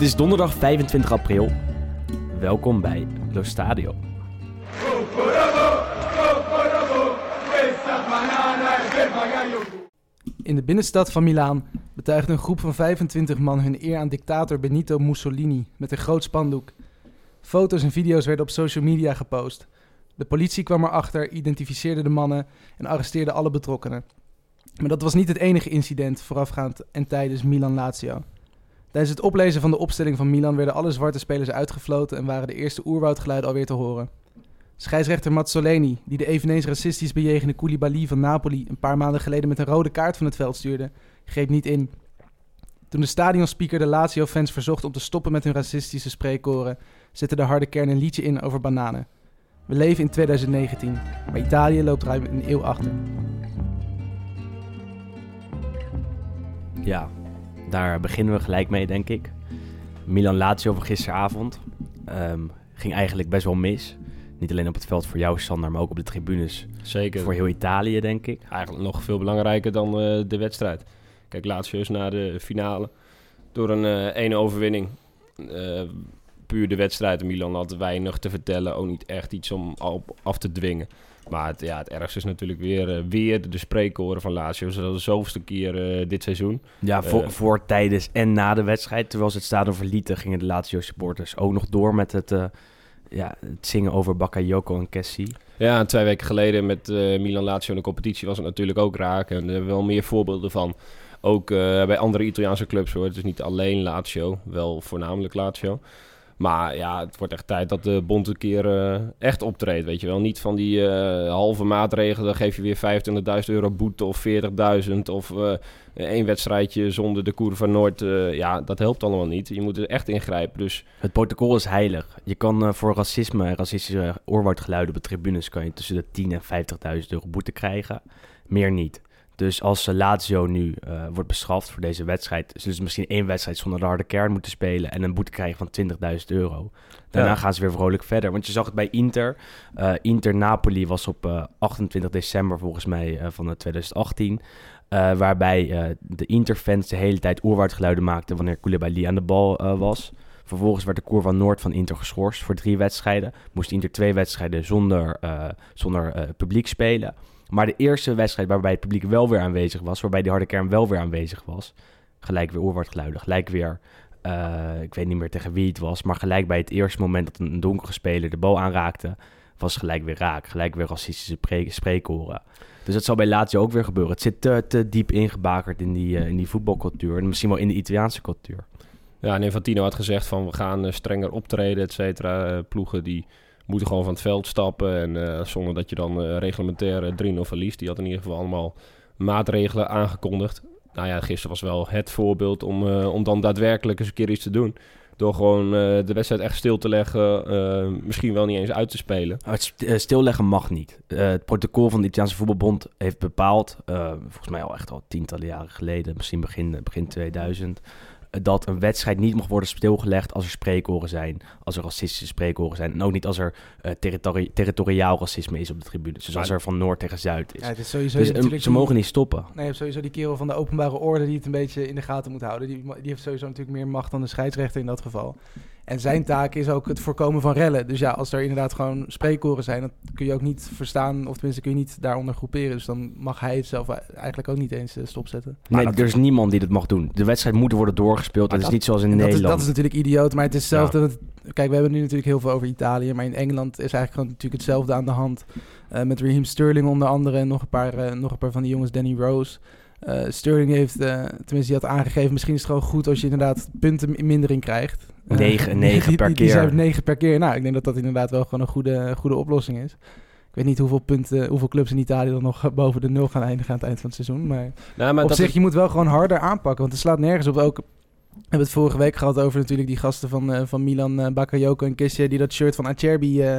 Het is donderdag 25 april. Welkom bij Lo Stadio. In de binnenstad van Milaan betuigde een groep van 25 man hun eer aan dictator Benito Mussolini met een groot spandoek. Foto's en video's werden op social media gepost. De politie kwam erachter, identificeerde de mannen en arresteerde alle betrokkenen. Maar dat was niet het enige incident voorafgaand en tijdens Milan-Lazio. Tijdens het oplezen van de opstelling van Milan werden alle zwarte spelers uitgefloten en waren de eerste oerwoudgeluiden alweer te horen. Scheidsrechter Mazzoleni, die de eveneens racistisch bejegende Koulibaly van Napoli een paar maanden geleden met een rode kaart van het veld stuurde, greep niet in. Toen de stadionspeaker de Lazio-fans verzocht om te stoppen met hun racistische spreekkoren, zette de harde kern een liedje in over bananen. We leven in 2019, maar Italië loopt ruim een eeuw achter. Ja, daar beginnen we gelijk mee, denk ik. Milan-Lazio van gisteravond ehm, ging eigenlijk best wel mis. Niet alleen op het veld voor jou, Sander, maar ook op de tribunes Zeker. voor heel Italië, denk ik. Eigenlijk nog veel belangrijker dan eh, de wedstrijd. Kijk, Lazio is na de finale door een eh ene overwinning. eh, puur de wedstrijd. Milan had weinig te vertellen. Ook niet echt iets om op, af te dwingen. Maar het, ja, het ergste is natuurlijk weer, eh, weer de spreekkoren van Lazio. Zoals de zoveelste keer eh, dit seizoen. Ja, voor, Eh. voor, tijdens en na de wedstrijd. Terwijl ze het stadion verlieten, gingen de Lazio supporters ook nog door met het, ja, het zingen over Bakayoko en Kessie. Ja, en twee weken geleden met Milan-Lazio in de competitie was het natuurlijk ook raak. En er hebben we wel meer voorbeelden van. Ook bij andere Italiaanse clubs hoor. Het is niet alleen Lazio, wel voornamelijk Lazio. Maar ja, het wordt echt tijd dat de bond een keer eh, echt optreedt, weet je wel. Niet van die eh, halve maatregelen, dan geef je weer 25.000 euro boete of 40.000 of eh één wedstrijdje zonder de Koer van Noord. ja, dat helpt allemaal niet. Je moet er echt ingrijpen. Dus Het protocol is heilig. Je kan voor racisme en racistische oorwoudgeluiden op de tribunes... kan je tussen de 10 en 50.000 euro boete krijgen. Meer niet. Dus als eh, Lazio nu eh, wordt bestraft voor deze wedstrijd... zullen ze misschien één wedstrijd zonder de harde kern moeten spelen... en een boete krijgen van 20.000 euro. Daarna Ja. gaan ze weer vrolijk verder. Want je zag het bij Inter. Eh, Inter-Napoli was op eh, 28 december volgens mij eh, van eh, 2018... eh, waarbij eh, de Inter-fans de hele tijd oerwoudgeluiden maakten... wanneer Koulibaly aan de bal eh, was... Vervolgens werd de Koer van Noord van Inter geschorst voor drie wedstrijden. Moest Inter twee wedstrijden zonder, eh, zonder eh, publiek spelen. Maar de eerste wedstrijd waarbij het publiek wel weer aanwezig was, waarbij die harde kern wel weer aanwezig was, gelijk weer oorwoordgeluiden, gelijk weer, eh, ik weet niet meer tegen wie het was, maar gelijk bij het eerste moment dat een donkere speler de bal aanraakte, was gelijk weer raak, gelijk weer racistische pre- spreekkoren. Dus dat zal bij Lazio ook weer gebeuren. Het zit te, diep ingebakerd in die, eh, in die voetbalcultuur en misschien wel in de Italiaanse cultuur. Ja, en Infantino had gezegd van we gaan eh, strenger optreden, et cetera. Ploegen die moeten gewoon van het veld stappen. En eh, zonder dat je dan eh, reglementair eh, 3-0 verliest. Die had in ieder geval allemaal maatregelen aangekondigd. Nou ja, gisteren was wel het voorbeeld om, om dan daadwerkelijk eens een keer iets te doen. Door gewoon de wedstrijd echt stil te leggen. misschien wel niet eens uit te spelen. Stilleggen mag niet. Het protocol van de Italiaanse voetbalbond heeft bepaald, volgens mij al echt al tientallen jaren geleden, misschien begin, begin 2000, eh, dat een wedstrijd niet mag worden stilgelegd als er spreekoren zijn, als er racistische spreekoren zijn. En ook niet als er eh, territori- territoriaal racisme is op de tribune. Dus als er van noord tegen zuid is. Ja, het is sowieso dus eh, natuurlijk ze die- mogen niet stoppen. Nee, je hebt sowieso die kerel van de openbare orde die het een beetje in de gaten moet houden. Die, die heeft sowieso natuurlijk meer macht dan de scheidsrechter in dat geval. En zijn taak is ook het voorkomen van rellen. Dus ja, als er inderdaad gewoon spreekkoren zijn, dan kun je ook niet verstaan, of tenminste kun je niet daaronder groeperen. Dus dan mag hij het zelf eigenlijk ook niet eens eh, stopzetten. Nee, dat- er is niemand die dat mag doen. De wedstrijd moet worden doorgespeeld. Dat is niet zoals in dat, is, Nederland. dat is natuurlijk idioot, maar het is hetzelfde. dat- Kijk, we hebben nu natuurlijk heel veel over Italië, maar in Engeland is eigenlijk gewoon natuurlijk hetzelfde aan de hand. Eh, met Raheem Sterling onder andere en nog een paar, eh, nog een paar van die jongens, Danny Rose. Eh, Sterling heeft, eh, tenminste die had aangegeven, misschien is het gewoon goed als je inderdaad punten mindering krijgt. Eh, Negen- negen die- per die- die keer. zei negen per keer. Nou, ik denk dat dat inderdaad wel gewoon een goede, goede oplossing is. Ik weet niet hoeveel punten, hoeveel clubs in Italië dan nog boven de nul gaan eindigen aan het eind van het seizoen. Maar Nou, maar op dat zich, is- je moet wel gewoon harder aanpakken. Want het slaat nergens op. Ook, we hebben het vorige week gehad over natuurlijk die gasten van, eh, van Milan, eh Bakayoko en Kessie... die dat shirt van Acerbi eh,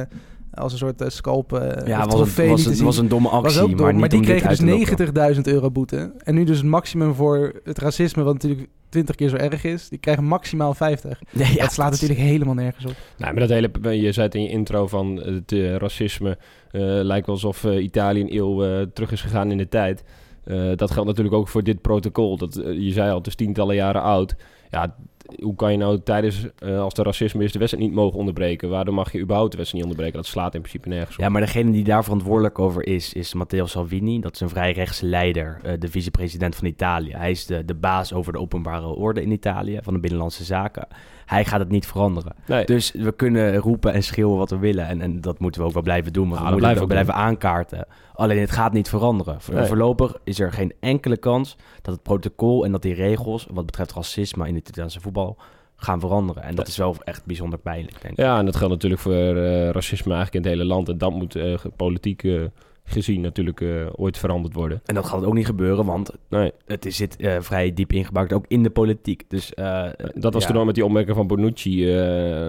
als een soort eh, scalp eh ja, was, trofee een, was, het was een domme actie, was ook dom, maar die kregen dus uit te lokken. 90.000 euro boete. En nu dus het maximum voor het racisme, wat natuurlijk 20 keer zo erg is. Die krijgen maximaal 50. Nee, ja, dat slaat natuurlijk helemaal nergens op. Nou, maar dat hele, je zei het in je intro van het eh, racisme. eh, lijkt wel alsof eh, Italië een eeuw terug is gegaan in de tijd. Eh, dat geldt natuurlijk ook voor dit protocol. Dat, je zei al, het is tientallen jaren oud. Ja, hoe kan je nou tijdens, eh, als er racisme is, de wedstrijd niet mogen onderbreken? Waarom mag je überhaupt de wedstrijd niet onderbreken? Dat slaat in principe nergens op. Ja, maar degene die daar verantwoordelijk over is, is Matteo Salvini. Dat is een vrij rechtse leider, eh, de vicepresident van Italië. Hij is de, de baas over de openbare orde in Italië, van de Binnenlandse Zaken. Hij gaat het niet veranderen. Nee. Dus we kunnen roepen en schreeuwen wat we willen. En, en dat moeten we ook wel blijven doen. Want Ja, we moeten het ook blijven aankaarten. Alleen het gaat niet veranderen. Nee. Voorlopig is er geen enkele kans dat het protocol en dat die regels... wat betreft racisme in het Italiaanse voetbal gaan veranderen. En dat is wel echt bijzonder pijnlijk, denk ik. Ja, en dat geldt natuurlijk voor eh, racisme eigenlijk in het hele land. En dat moet eh, politiek eh, gezien natuurlijk eh, ooit veranderd worden. En dat gaat ook niet gebeuren, want Nee, het is, zit eh, vrij diep ingebouwd, ook in de politiek. Dus, eh, dat was ja. toen al met die opmerking van Bonucci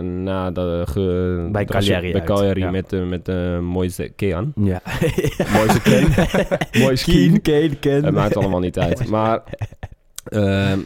na de, ge, Bij Cagliari Bij Cagliari ja. met, met Moise Kean. Ja. Moise Ken. Moise. Keen, Ken. Het maakt allemaal niet uit. Maar ehm,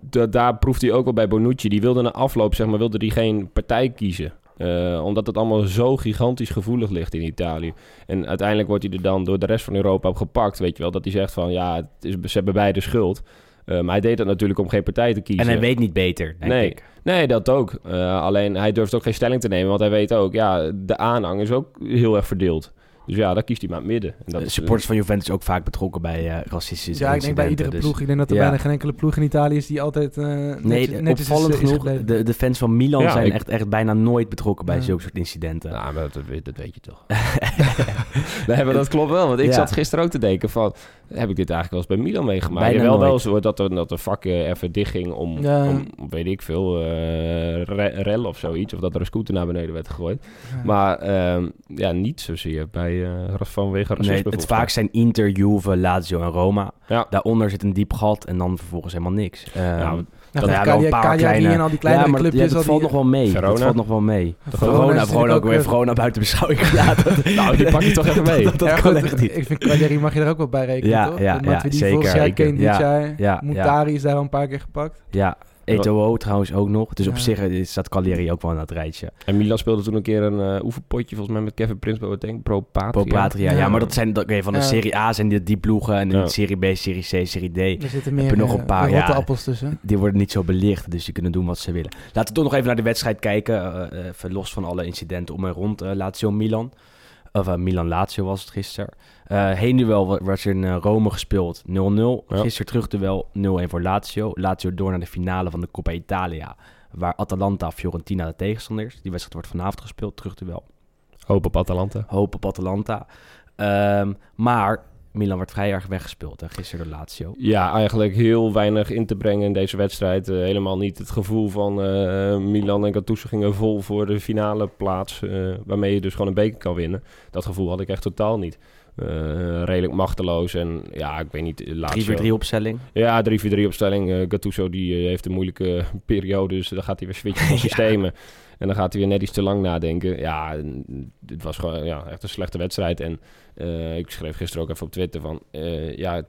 da- daar proeft hij ook wel bij Bonucci. Die wilde na afloop, zeg maar, wilde die geen partij kiezen. Eh, omdat het allemaal zo gigantisch gevoelig ligt in Italië. En uiteindelijk wordt hij er dan door de rest van Europa op gepakt. Weet je wel, dat hij zegt van ja, het is, ze hebben beide schuld. Eh, maar hij deed dat natuurlijk om geen partij te kiezen. En hij weet niet beter, denk Nee. ik. Nee, dat ook. Eh, alleen hij durft ook geen stelling te nemen. Want hij weet ook, ja, de aanhang is ook heel erg verdeeld. Dus ja, daar kiest hij maar het midden. En dat De is, supporters van Juventus ook vaak betrokken bij eh racistische Ja, ik denk bij iedere dus- ploeg. Ik denk dat er ja. bijna geen enkele ploeg in Italië is die altijd eh Nee, netjes opvallend is, is genoeg, de, de fans van Milan Ja, zijn ik- echt, echt bijna nooit betrokken bij Ja. zulke soort incidenten. Nou, maar dat, weet- dat weet je toch. nee, maar dat klopt wel. Want ik Ja. zat gisteren ook te denken van... Heb ik dit eigenlijk wel eens bij Milan meegemaakt? Bijna Ja, wel wel zo dat er, dat de vakken even dicht ging om, Ja. om weet ik veel, eh re- rel of zoiets. Of dat er een scooter naar beneden werd gegooid. Ja. Maar ehm, ja, niet zozeer bij, eh vanwege racisme. Nee, het vaak zijn Inter, Juve, Lazio en Roma. Ja. Daaronder zit een diep gat en dan vervolgens helemaal niks. Ehm, Ja, Nou, wel een paar kleine- en al die kleinere ja, maar clubjes. ja, dat al valt die- nog wel mee. Verona? Dat valt nog wel mee. Verona Verona, ook weer Verona buiten beschouwing gelaten. Nou, die pak je toch even mee. dat Ja, kan goed, echt niet. Ik vind Cagliari mag je er ook wel bij rekenen, Ja, toch? ja, Dat ja, zeker. Kane dit ja, jaar. ja, Moutari is daar al een paar keer gepakt. Ja, Eto'o trouwens ook nog. Dus op zich eh, staat Cagliari ook wel aan het rijtje. En Milan speelde toen een keer een eh, oefenpotje volgens mij met Kevin Prins Boateng. Pro Patria. Pro Patria, ja. Ja. maar dat zijn dat- oké, van de Ja. Serie A zijn die, die ploegen en Ja. de Serie B, Serie C, Serie D. Er zitten Heb meer je nog een eh, paar, rotte ja. appels tussen. Die worden niet zo belicht, dus die kunnen doen wat ze willen. Laten we toch nog even naar de wedstrijd kijken. even los van alle incidenten om en rond eh, Lazio-Milan. Of eh, Milan-Lazio was het gisteren. Eh heen duel wa- was in eh, Rome gespeeld 0-0. Ja. Gisteren terug duel 0-1 voor Lazio. Lazio door naar de finale van de Coppa Italia. Waar Atalanta-Fiorentina de tegenstander is. Die wedstrijd wordt vanavond gespeeld, terug duel. Hoop op Atalanta. Hoop op Atalanta. Ehm, maar Milan werd vrij erg weggespeeld en gisteren door Lazio. Ja, eigenlijk heel weinig in te brengen in deze wedstrijd. Eh, helemaal niet het gevoel van eh, Milan en Gattuso gingen vol voor de finale plaats. eh, waarmee je dus gewoon een beker kan winnen. Dat gevoel had ik echt totaal niet. Redelijk machteloos en ja, ik weet niet. Lazio- 3-4-3 opstelling. Ja, 3-4-3 opstelling. Gattuso die heeft een moeilijke periode, dus dan gaat hij weer switchen van Ja. En dan gaat hij weer net iets te lang nadenken. Ja, het was gewoon ja, echt een slechte wedstrijd. En eh, ik schreef gisteren ook even op Twitter van... eh, ja,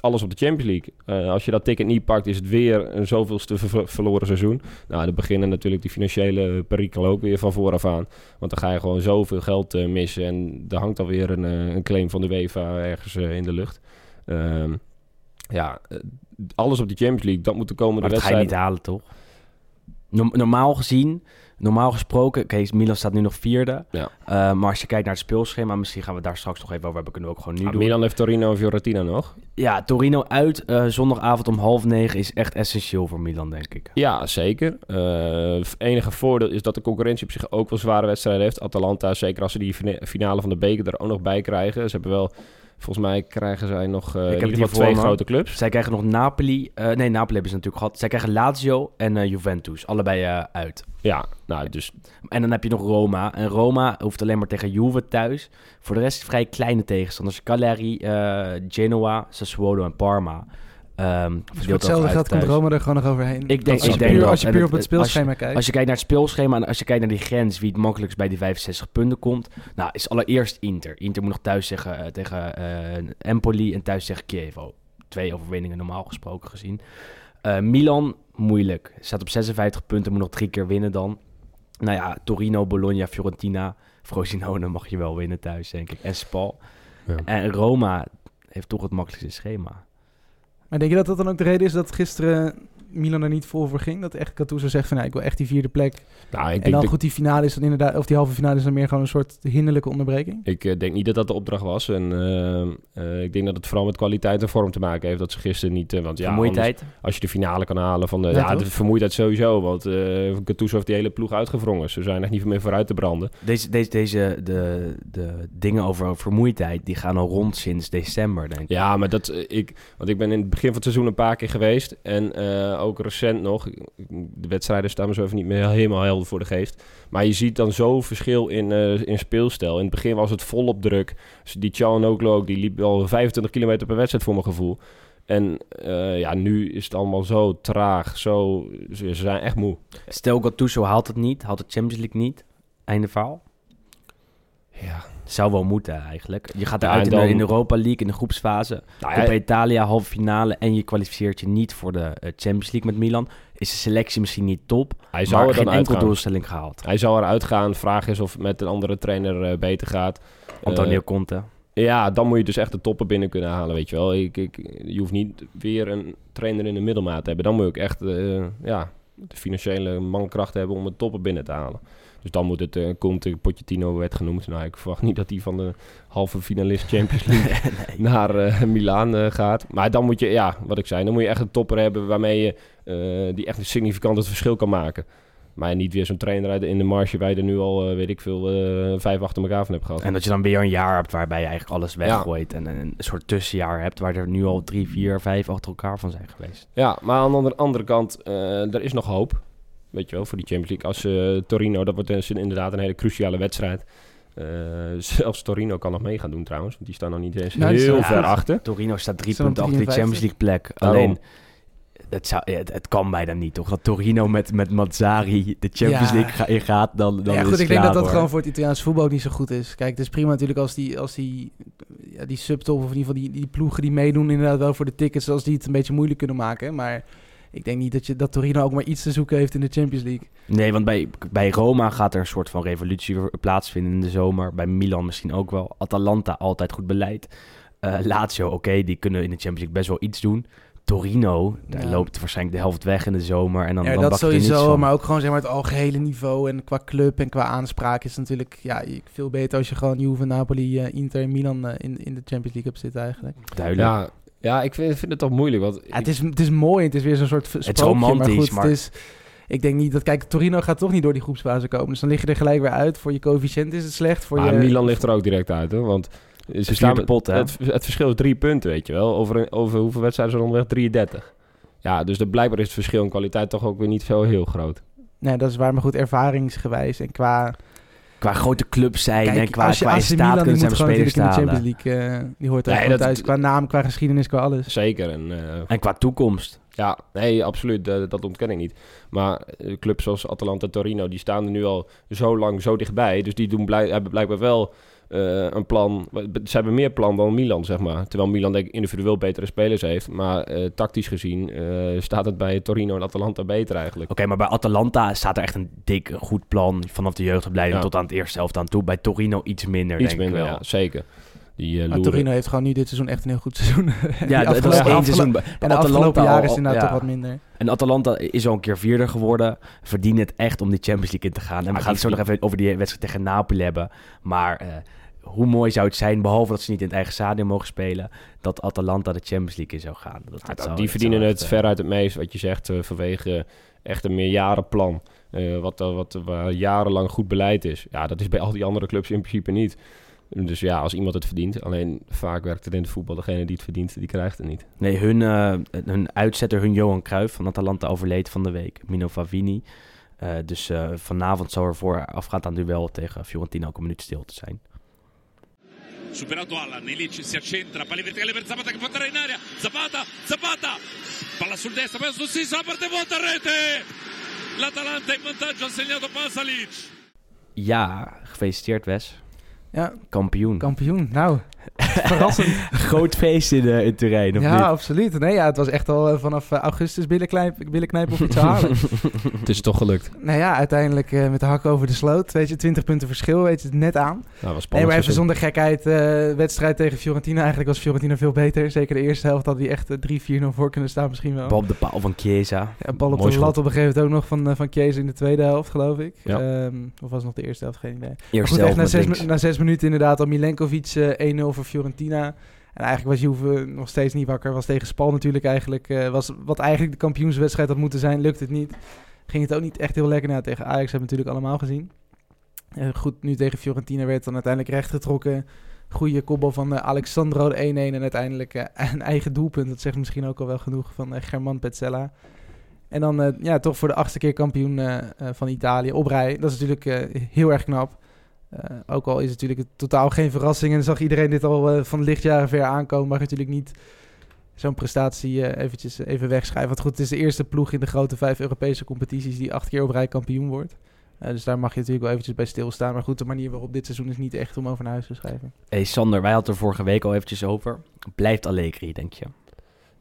alles op de Champions League. Eh, als je dat ticket niet pakt, is het weer een zoveelste ver- verloren seizoen. Nou, dan beginnen natuurlijk die financiële perikelen ook weer van vooraf aan. Want dan ga je gewoon zoveel geld missen. En er hangt alweer een, een claim van de UEFA ergens in de lucht. Ehm, ja, alles op de Champions League, dat moet de komende Maar dat ga je niet halen, toch? Norm- normaal gezien, normaal gesproken... Oké, Milan staat nu nog vierde. Ja. Eh, maar als je kijkt naar het speelschema... Misschien gaan we daar straks nog even over hebben. Kunnen we ook gewoon nu Ah, doen. Milan heeft Torino en Fiorentina nog. Ja, Torino uit. eh, zondagavond om half negen is echt essentieel voor Milan, denk ik. Ja, zeker. Eh, Het enige voordeel is dat de concurrentie op zich ook wel zware wedstrijden heeft. Atalanta, zeker als ze die fina- finale van de beker er ook nog bij krijgen. Ze hebben wel, volgens mij krijgen zij nog eh in heb twee me. grote clubs. Zij krijgen nog Napoli. eh, nee, Napoli hebben ze natuurlijk gehad. Zij krijgen Lazio en eh, Juventus. Allebei uit. Ja, nou dus En dan heb je nog Roma. En Roma hoeft alleen maar tegen Juve thuis. Voor de rest vrij kleine tegenstanders. Cagliari, Genoa, Sassuolo en Parma. Ehm Dus voor hetzelfde geld komt. Roma er gewoon nog overheen. Ik denk- als je ik denk puur, als je puur op het speelschema kijkt. Als je kijkt naar het speelschema en als je kijkt naar die grens, wie het makkelijkst bij die 65 punten komt, nou is allereerst Inter. Inter moet nog thuis zeggen eh, tegen eh, Empoli en thuis tegen Chievo. Twee overwinningen normaal gesproken gezien. Eh, Milan, moeilijk. Staat op 56 punten, moet nog drie keer winnen dan. Nou ja, Torino, Bologna, Fiorentina, Frosinone mag je wel winnen thuis, denk ik. En Spal. Ja. En Roma, heeft toch het makkelijkste schema. Maar denk je dat dat dan ook de reden is dat gisteren Milan er niet vol voor ging? Dat echt Gattuso zegt van, nou, ik wil echt die vierde plek. Nou, ik en denk, dan dat- goed, die finale is dan inderdaad, of die halve finale is dan meer gewoon een soort hinderlijke onderbreking. ik eh, denk niet dat dat de opdracht was. En eh, eh, ik denk dat het vooral met kwaliteit en vorm te maken heeft. Dat ze gisteren niet... want ja, anders- als je de finale kan halen van de... Ja, de vermoeidheid sowieso. Want eh Gattuso heeft die hele ploeg uitgewrongen. Ze zijn echt niet meer vooruit te branden. Deze, deze, deze de, de dingen over vermoeidheid, die gaan al rond sinds december, denk ik. Ja, maar dat ik, want ik ben in het begin van het seizoen een paar keer geweest en eh, ook recent nog. De wedstrijden staan me zo even niet meer helemaal helder voor de geest. Maar je ziet dan zo verschil in, eh, in speelstijl. In het begin was het volop druk. Dus die Cialanoglu ook, die liep al 25 kilometer per wedstrijd voor mijn gevoel. En eh, ja, nu is het allemaal zo traag, zo, ze, ze zijn echt moe. Stel Gattuso haalt het niet, haalt de Champions League niet, einde verhaal. Ja, Zou wel moeten eigenlijk. Je gaat eruit in, de, dan- in de Europa League, in de groepsfase. nou, ja, Italia, halve finale en je kwalificeert je niet voor de eh, Champions League met Milan. Is de selectie misschien niet top, hij zou er geen dan enkel doelstelling gehaald. Hij zou eruit gaan. Vraag is of het met een andere trainer eh, beter gaat. Antonio Eh, Conte. Ja, dan moet je dus echt de toppen binnen kunnen halen, weet je wel. Ik, ik, je hoeft niet weer een trainer in de middelmaat te hebben. Dan moet ik echt eh, ja, de financiële mankracht hebben om de toppen binnen te halen. Dus dan moet het, eh Conte, Pochettino werd genoemd. Nou, ik verwacht niet dat hij van de halve finalist Champions League nee. naar eh Milaan eh, gaat. Maar dan moet je, ja, wat ik zei, dan moet je echt een topper hebben waarmee je die echt een significant het verschil kan maken. Maar niet weer zo'n trainer uit in de marge waar je er nu al, weet ik veel, vijf achter elkaar van hebt gehad. En dat je dan weer een jaar hebt waarbij je eigenlijk alles weggooit. En een soort tussenjaar hebt waar er nu al drie, vier, vijf achter elkaar van zijn geweest. Ja, maar aan de andere, kant, er is nog hoop. Weet je wel, voor die Champions League. Als eh, Torino, dat wordt dus inderdaad een hele cruciale wedstrijd. Eh, zelfs Torino kan nog mee gaan doen trouwens. Want die staan nog niet eens Nou, heel ver achter. Torino staat drie punten achter de 53. Champions League plek. Daarom. Alleen, het, zou, ja, het, het kan bijna niet, toch? Dat Torino met, met Mazzari de Champions Ja. League ga, in gaat, dan, dan ja, is goed, het ik denk dat dat hoor. gewoon voor het Italiaanse voetbal ook niet zo goed is. Kijk, het is prima natuurlijk als die, als die, ja, die subtop, of in ieder geval die, die ploegen die meedoen, inderdaad wel voor de tickets, als die het een beetje moeilijk kunnen maken. Maar ik denk niet dat, je, dat Torino ook maar iets te zoeken heeft in de Champions League. Nee, want bij, bij Roma gaat er een soort van revolutie plaatsvinden in de zomer. Bij Milan misschien ook wel. Atalanta altijd goed beleid. Eh, Lazio, oké, die kunnen in de Champions League best wel iets doen. Torino, daar Ja. loopt waarschijnlijk de helft weg in de zomer. En dan, ja, dan dat sowieso, maar ook gewoon zeg maar, het algehele niveau en qua club en qua aanspraak is het natuurlijk ja, veel beter als je gewoon Juve, Napoli, eh, Inter en Milan eh, in, in de Champions League hebt zitten eigenlijk. Duidelijk. Ja, ja ik vind, vind het toch moeilijk. Want Ja, het, is, het is mooi, het is weer zo'n soort v- is sprookje, romantisch, maar goed, maar- Het is, ik denk niet dat, kijk, Torino gaat toch niet door die groepsfase komen, dus dan lig je er gelijk weer uit. Voor je coëfficiënt is het slecht, voor maar je... Milan ligt er ook direct uit, hoor. Want ze vierde staan met- pot, hè? het, het verschil is drie punten, weet je wel. Over, over hoeveel wedstrijden zijn er onderweg? 33. Ja, dus de, blijkbaar is het verschil in kwaliteit toch ook weer niet zo heel groot. Nee, dat is waar, maar goed, ervaringsgewijs en qua... Qua grote clubs zijn Kijk, en qua, als je qua staat Milan, die kunnen zijn spelers in de Champions. League, eh, die hoort er Nee, dat- thuis. Qua naam, qua geschiedenis, qua alles. Zeker. En, eh, En qua toekomst. Ja, nee, absoluut. Dat, dat ontken ik niet. Maar eh, clubs zoals Atalanta Torino, die staan er nu al zo lang zo dichtbij. Dus die doen blij, hebben blijkbaar wel eh, een plan. Ze hebben meer plan dan Milan, zeg maar. Terwijl Milan denk ik individueel betere spelers heeft. Maar eh, tactisch gezien eh, staat het bij Torino en Atalanta beter eigenlijk. Oké, maar bij Atalanta staat er echt een dik, een goed plan. Vanaf de jeugdopleiding Ja. tot aan het eerste helft aan toe. Bij Torino iets minder, Iets denk minder, ik wel. ja, zeker. Die eh Maar loeren- Torino heeft gewoon nu dit seizoen echt een heel goed seizoen. Ja, dat, is afgelopen- één seizoen. En de afgelopen jaren is inderdaad ja. toch wat minder. En Atalanta is al een keer vierde geworden. Verdient het echt om die Champions League in te gaan. En we Ah, gaan het zo nog even over die wedstrijd tegen Napoli hebben. Maar eh, hoe mooi zou het zijn, behalve dat ze niet in het eigen stadion mogen spelen, dat Atalanta de Champions League in zou gaan. Dat, Ja, dat dat- zou- die dat verdienen het echt, eh, veruit het meest, wat je zegt, eh, vanwege echt een meerjarenplan. eh wat, wat waar jarenlang goed beleid is. Ja, dat is bij al die andere clubs in principe niet. Dus ja, als iemand het verdient. Alleen vaak werkt het in het voetbal. Degene die het verdient, die krijgt het niet. Nee, hun, hun uitzetter, hun Johan Cruijff van Atalanta overleed van de week. Mino Favini. Dus vanavond zou er voor afgaand aan duel tegen Fiorentina ook een minuut stil te zijn. Superato Allan, Ilic si accentra, palla verticale per Zapata che può andare in area, Zapata, Zapata, palla sul destro, poi sul sinistro, la parte vuota, rete! L'Atalanta in vantaggio, ha segnato Pasalic. Ja, gefeliciteerd Wes. Ja, Kampioen. kampioen. Nou, verrassend. Groot feest in, eh, in Turijn, of ja, niet? absoluut. Nee, ja, het was echt al eh, vanaf eh, augustus billenknijpen, of iets halen. Het is toch gelukt. nou ja, uiteindelijk met de hak over de sloot. Weet je, 20 punten verschil, weet je het net aan. Nou, was Nee, spannend. maar even zonder gekheid. wedstrijd tegen Fiorentina. Eigenlijk was Fiorentina veel beter. Zeker de eerste helft had die echt eh, 3-4-0 voor kunnen staan misschien wel. Bal op de paal van Chiesa. Ja, bal op Mooi de lat op een gegeven moment ook nog van, van Kees in de tweede helft, geloof ik. Ja. Ehm, of was het nog de eerste helft? Geen idee. Maar Eerste goed, echt na zes, na zes minuten inderdaad al Milenkovic eh 1-0 voor Fiorentina. En eigenlijk was Juve nog steeds niet wakker. Was tegen Spal natuurlijk eigenlijk. eh, was wat eigenlijk de kampioenswedstrijd had moeten zijn, lukt het niet. Ging het ook niet echt heel lekker. Nou, tegen Ajax hebben we natuurlijk allemaal gezien. Eh, goed, nu tegen Fiorentina werd dan uiteindelijk rechtgetrokken. Goede kopbal van eh, Alexandro, de 1-1. En uiteindelijk een eigen doelpunt. Dat zegt misschien ook al wel genoeg van German Petzella. En dan ja, toch voor de achtste keer kampioen van Italië op rij. Dat is natuurlijk heel erg knap. Eh, ook al is het natuurlijk totaal geen verrassing en zag iedereen dit al eh, van lichtjaren ver aankomen, mag je natuurlijk niet zo'n prestatie eh, eventjes even wegschrijven. Want goed, het is de eerste ploeg in de grote vijf Europese competities die acht keer op rij kampioen wordt. Eh, dus daar mag je natuurlijk wel eventjes bij stilstaan. Maar goed, de manier waarop dit seizoen is niet echt om over naar huis te schrijven. Hey Sander, wij hadden er vorige week al eventjes over. Blijft Allegri, denk je?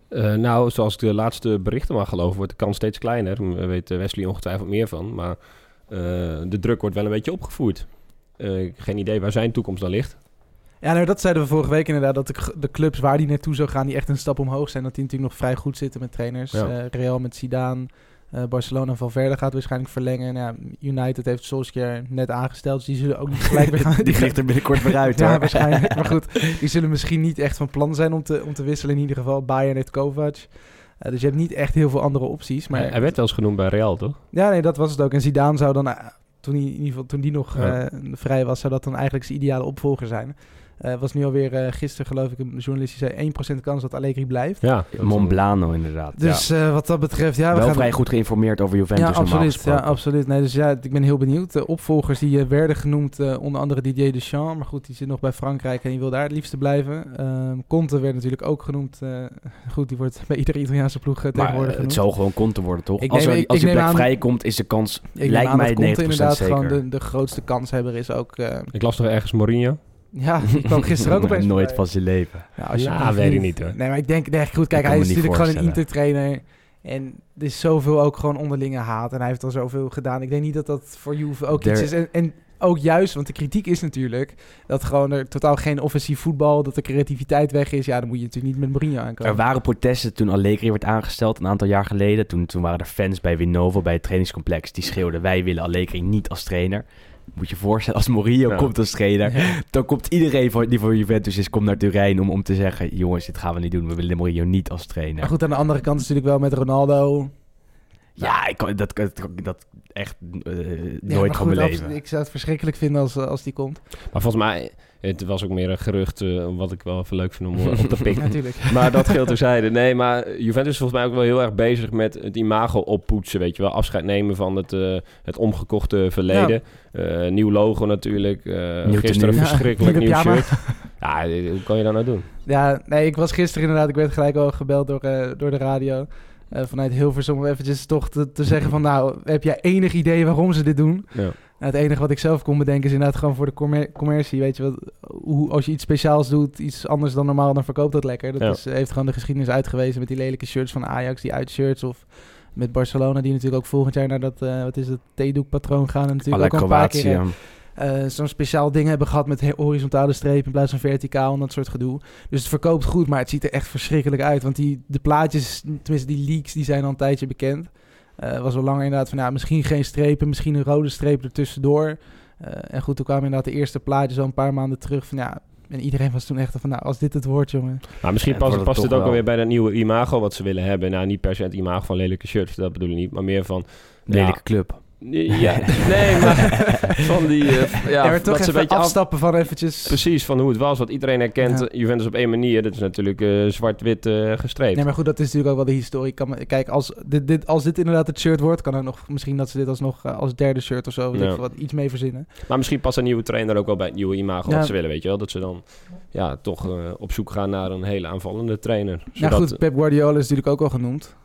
Eh, nou, zoals ik de laatste berichten mag geloven, wordt de kans steeds kleiner. Daar weet Wesley ongetwijfeld meer van. Maar eh, de druk wordt wel een beetje opgevoerd. Heb geen idee waar zijn toekomst dan ligt. Ja, nou, dat zeiden we vorige week inderdaad. Dat de, clubs waar die naartoe zou gaan, die echt een stap omhoog zijn. Dat die natuurlijk nog vrij goed zitten met trainers. Ja. Eh, Real met Zidane. eh, Barcelona Valverde gaat waarschijnlijk verlengen. Nou, ja, United heeft Solskjaer net aangesteld. Dus die zullen ook niet gelijk weer gaan. Die vliegt er binnenkort weer uit, ja, hoor. waarschijnlijk. Maar goed, die zullen misschien niet echt van plan zijn om te, om te wisselen. In ieder geval, Bayern heeft Kovac. Dus je hebt niet echt heel veel andere opties. Maar Hij werd wel eens genoemd bij Real, toch? ja, nee, dat was het ook. En Zidane zou dan, toen hij, in ieder geval, toen die nog Ja. eh, vrij was, zou dat dan eigenlijk zijn ideale opvolger zijn. Eh was nu alweer eh gisteren, geloof ik, een journalist die zei 1% kans dat Allegri blijft. Ja. Monblano, inderdaad. Dus eh, wat dat betreft, ja, we Wel gaan... vrij goed geïnformeerd over Juventus ja, absoluut. Ja, absoluut. Nee, dus ja, ik ben heel benieuwd. De opvolgers die werden genoemd, eh, onder andere Didier Deschamps. Maar goed, die zit nog bij Frankrijk en die wil daar het liefste blijven. Ehm Conte werd natuurlijk ook genoemd. eh, goed, die wordt bij iedere Italiaanse ploeg Maar tegenwoordig eh, het zal gewoon Conte worden, toch? Ik als neem- er, ik- als ik die plek aan- vrijkomt, is de kans, Ik neem lijkt aan mij dat Conte 90% inderdaad zeker. gewoon de, de grootste kanshebber is ook. eh, Ik las toch ergens Mourinho? Ja, die kwam gisteren ook opeens Nooit van zijn leven. Ja, alsjeblieft Nou, weet ik niet, hoor. Nee, maar ik denk, nee, goed, kijk, hij is natuurlijk gewoon een intertrainer. En er is zoveel ook gewoon onderlinge haat. En hij heeft al zoveel gedaan. Ik denk niet dat dat voor Juve ook iets is. En, en ook juist, want de kritiek is natuurlijk dat gewoon er totaal geen offensief voetbal, dat de creativiteit weg is. Ja, dan moet je natuurlijk niet met Mourinho aankomen. Er waren protesten toen Allegri werd aangesteld, een aantal jaar geleden. Toen, toen waren er fans bij Winovo, bij het trainingscomplex, die schreeuwden... wij willen Allegri niet als trainer. Moet je je voorstellen, als Mourinho Ja. komt als trainer... Ja. dan komt iedereen voor, die voor Juventus is, komt naar Turijn om, om te zeggen... jongens, dit gaan we niet doen, we willen Mourinho niet als trainer. Maar goed, aan de andere kant is natuurlijk wel met Ronaldo. Ja, ik kan, dat, dat, dat echt eh, Ja, nooit maar van mijn goed, leven. abs- Ik zou het verschrikkelijk vinden als, als die komt. Maar volgens mij, het was ook meer een gerucht, eh, wat ik wel even leuk vind om eh, op te pikken. Natuurlijk. Maar dat geldt terzijde. Nee, maar Juventus is volgens mij ook wel heel erg bezig met het imago oppoetsen. Weet je wel, afscheid nemen van het, eh, het omgekochte verleden. Eh, nieuw logo natuurlijk. Eh, Nieuw gisteren verschrikkelijk Ja, nieuw shirt. Ja, hoe kan je dat nou doen? Ja, nee, ik was gisteren inderdaad, ik werd gelijk al gebeld door, eh, door de radio. Eh, vanuit Hilversum om eventjes toch te, te zeggen van nou, heb jij enig idee waarom ze dit doen? Ja. Nou, het enige wat ik zelf kon bedenken is inderdaad gewoon voor de commer- commercie. Weet je wat, hoe, als je iets speciaals doet, iets anders dan normaal, dan verkoopt dat lekker. Dat Ja. is, heeft gewoon de geschiedenis uitgewezen met die lelijke shirts van Ajax, die uitshirts of met Barcelona, die natuurlijk ook volgend jaar naar dat, eh, wat is het, theedoekpatroon gaan. En natuurlijk ook een paar keer Eh, zo'n speciaal ding hebben gehad met horizontale strepen in plaats van verticaal en dat soort gedoe. Dus het verkoopt goed, maar het ziet er echt verschrikkelijk uit. Want die, de plaatjes, tenminste die leaks, die zijn al een tijdje bekend. Eh was al langer inderdaad van, nou, misschien geen strepen, misschien een rode streep ertussendoor. Eh en goed, toen kwamen inderdaad de eerste plaatjes al een paar maanden terug van, ja... En iedereen was toen echt van, nou, als dit het wordt, jongen. Maar misschien Ja, past, het past het toch ook wel. alweer bij dat nieuwe imago wat ze willen hebben. Nou, niet per se het imago van lelijke shirts, dat bedoel ik niet. Maar meer van... Lelijke club. Ja, nee, maar van die... eh, ja, Ja, dat ze een beetje af, afstappen van eventjes... Precies, van hoe het was. Wat iedereen herkent, Ja. Juventus op één manier. Dat is natuurlijk eh, zwart-wit eh, gestreept. Nee, maar goed, dat is natuurlijk ook wel de historie. Kan, kijk, als dit, dit, als dit inderdaad het shirt wordt, kan er nog misschien dat ze dit alsnog als derde shirt of zo, Ja. wat, iets mee verzinnen. Maar misschien past een nieuwe trainer ook wel bij het nieuwe imago Ja. wat ze willen, weet je wel. Dat ze dan ja, toch op zoek gaan naar een hele aanvallende trainer. Ja, Zodat- goed, Pep Guardiola is natuurlijk ook al genoemd.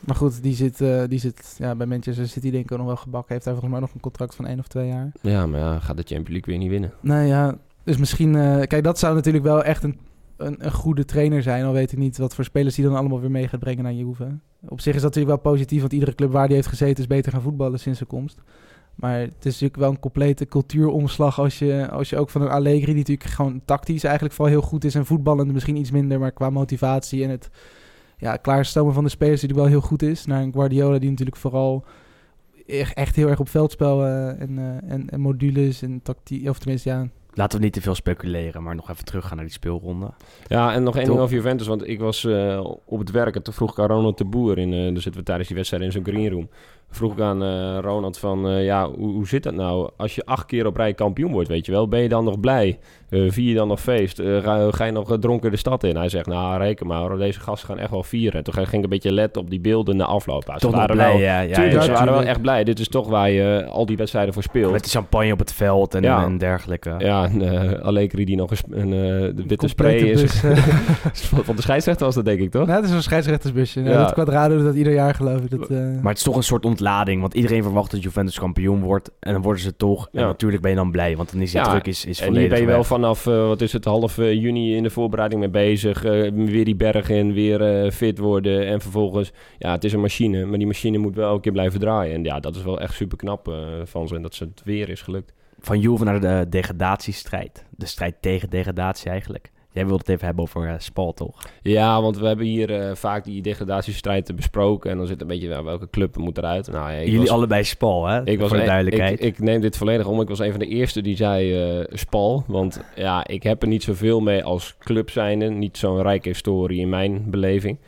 Maar goed, die zit, eh, die zit ja, bij Manchester City denk ik ook nog wel gebakken. Heeft hij volgens mij nog een contract van één of twee jaar. Ja, maar ja, gaat de Champions League weer niet winnen. Nou ja, dus misschien... eh, kijk, dat zou natuurlijk wel echt een, een, een goede trainer zijn. Al weet ik niet wat voor spelers die dan allemaal weer mee gaat brengen naar Juve. Op zich is dat natuurlijk wel positief, want iedere club waar die heeft gezeten is beter gaan voetballen sinds zijn komst. Maar het is natuurlijk wel een complete cultuuromslag als je, als je ook van een Allegri, die natuurlijk gewoon tactisch eigenlijk vooral heel goed is en voetballend misschien iets minder, maar qua motivatie en het ja, klaarstomen van de spelers die wel heel goed is, naar een Guardiola die natuurlijk vooral echt, heel erg op veldspel eh, en, eh, en, en modules en tactiek, of tenminste ja, Laten we niet te veel speculeren, maar nog even teruggaan naar die speelronde. Ja, en nog één Top. ding over Juventus. Want ik was eh, op het werk en toen vroeg ik aan Ronald de Boer. In, eh daar zitten we tijdens die wedstrijd in zo'n greenroom. Vroeg ik aan eh, Ronald van, eh, ja, hoe, hoe zit dat nou? Als je acht keer op rij kampioen wordt, weet je wel. Ben je dan nog blij? Eh, vier je dan nog feest? Eh, ga, je nog eh, dronken de stad in? Hij zegt, nou, reken maar. Deze gasten gaan echt wel vieren. En toen ging ik een beetje letten op die beelden na afloop. Ja, ze Toch waren blij, wel, ja. ja, tuurlijk, ja, ze ja. waren wel echt blij. Dit is toch waar je al die wedstrijden voor speelt. Met de champagne op het veld en, Ja. en dergelijke. Ja, en, eh, Allegri die nog een, eh, de witte spray is. eh. Van de scheidsrechter was dat, denk ik, toch? Nou, het is een scheidsrechtersbusje. Ja. Ja. Dat Quadrado doet dat ieder jaar, geloof ik. Dat, eh, Maar het is toch een soort ontlading, want iedereen verwacht dat Juventus kampioen wordt. En dan worden ze toch. En Ja. natuurlijk ben je dan blij, want dan is die Ja, druk is, is En volledig hier ben je wel weg. Vanaf, eh, wat is het, half eh, juni in de voorbereiding mee bezig. eh, weer die berg in, weer fit worden. En vervolgens, ja, het is een machine. Maar die machine moet wel elke keer blijven draaien. En ja, dat is wel echt super knap van ze. En dat ze het weer is gelukt. Van Juve naar de degradatiestrijd. De strijd tegen degradatie eigenlijk. Jij wilde het even hebben over eh, Spal, toch? Ja, want we hebben hier eh, vaak die degradatiestrijd besproken. En dan zit een beetje, ja, welke club moet eruit? Nou, ja, Jullie was- allebei Spal, hè? Ik was voor de duidelijkheid. Ik, ik neem dit volledig om. Ik was een van de eerste die zei eh, Spal. Want ja, ik heb er niet zoveel mee als club zijnde. Niet zo'n rijke historie in mijn beleving.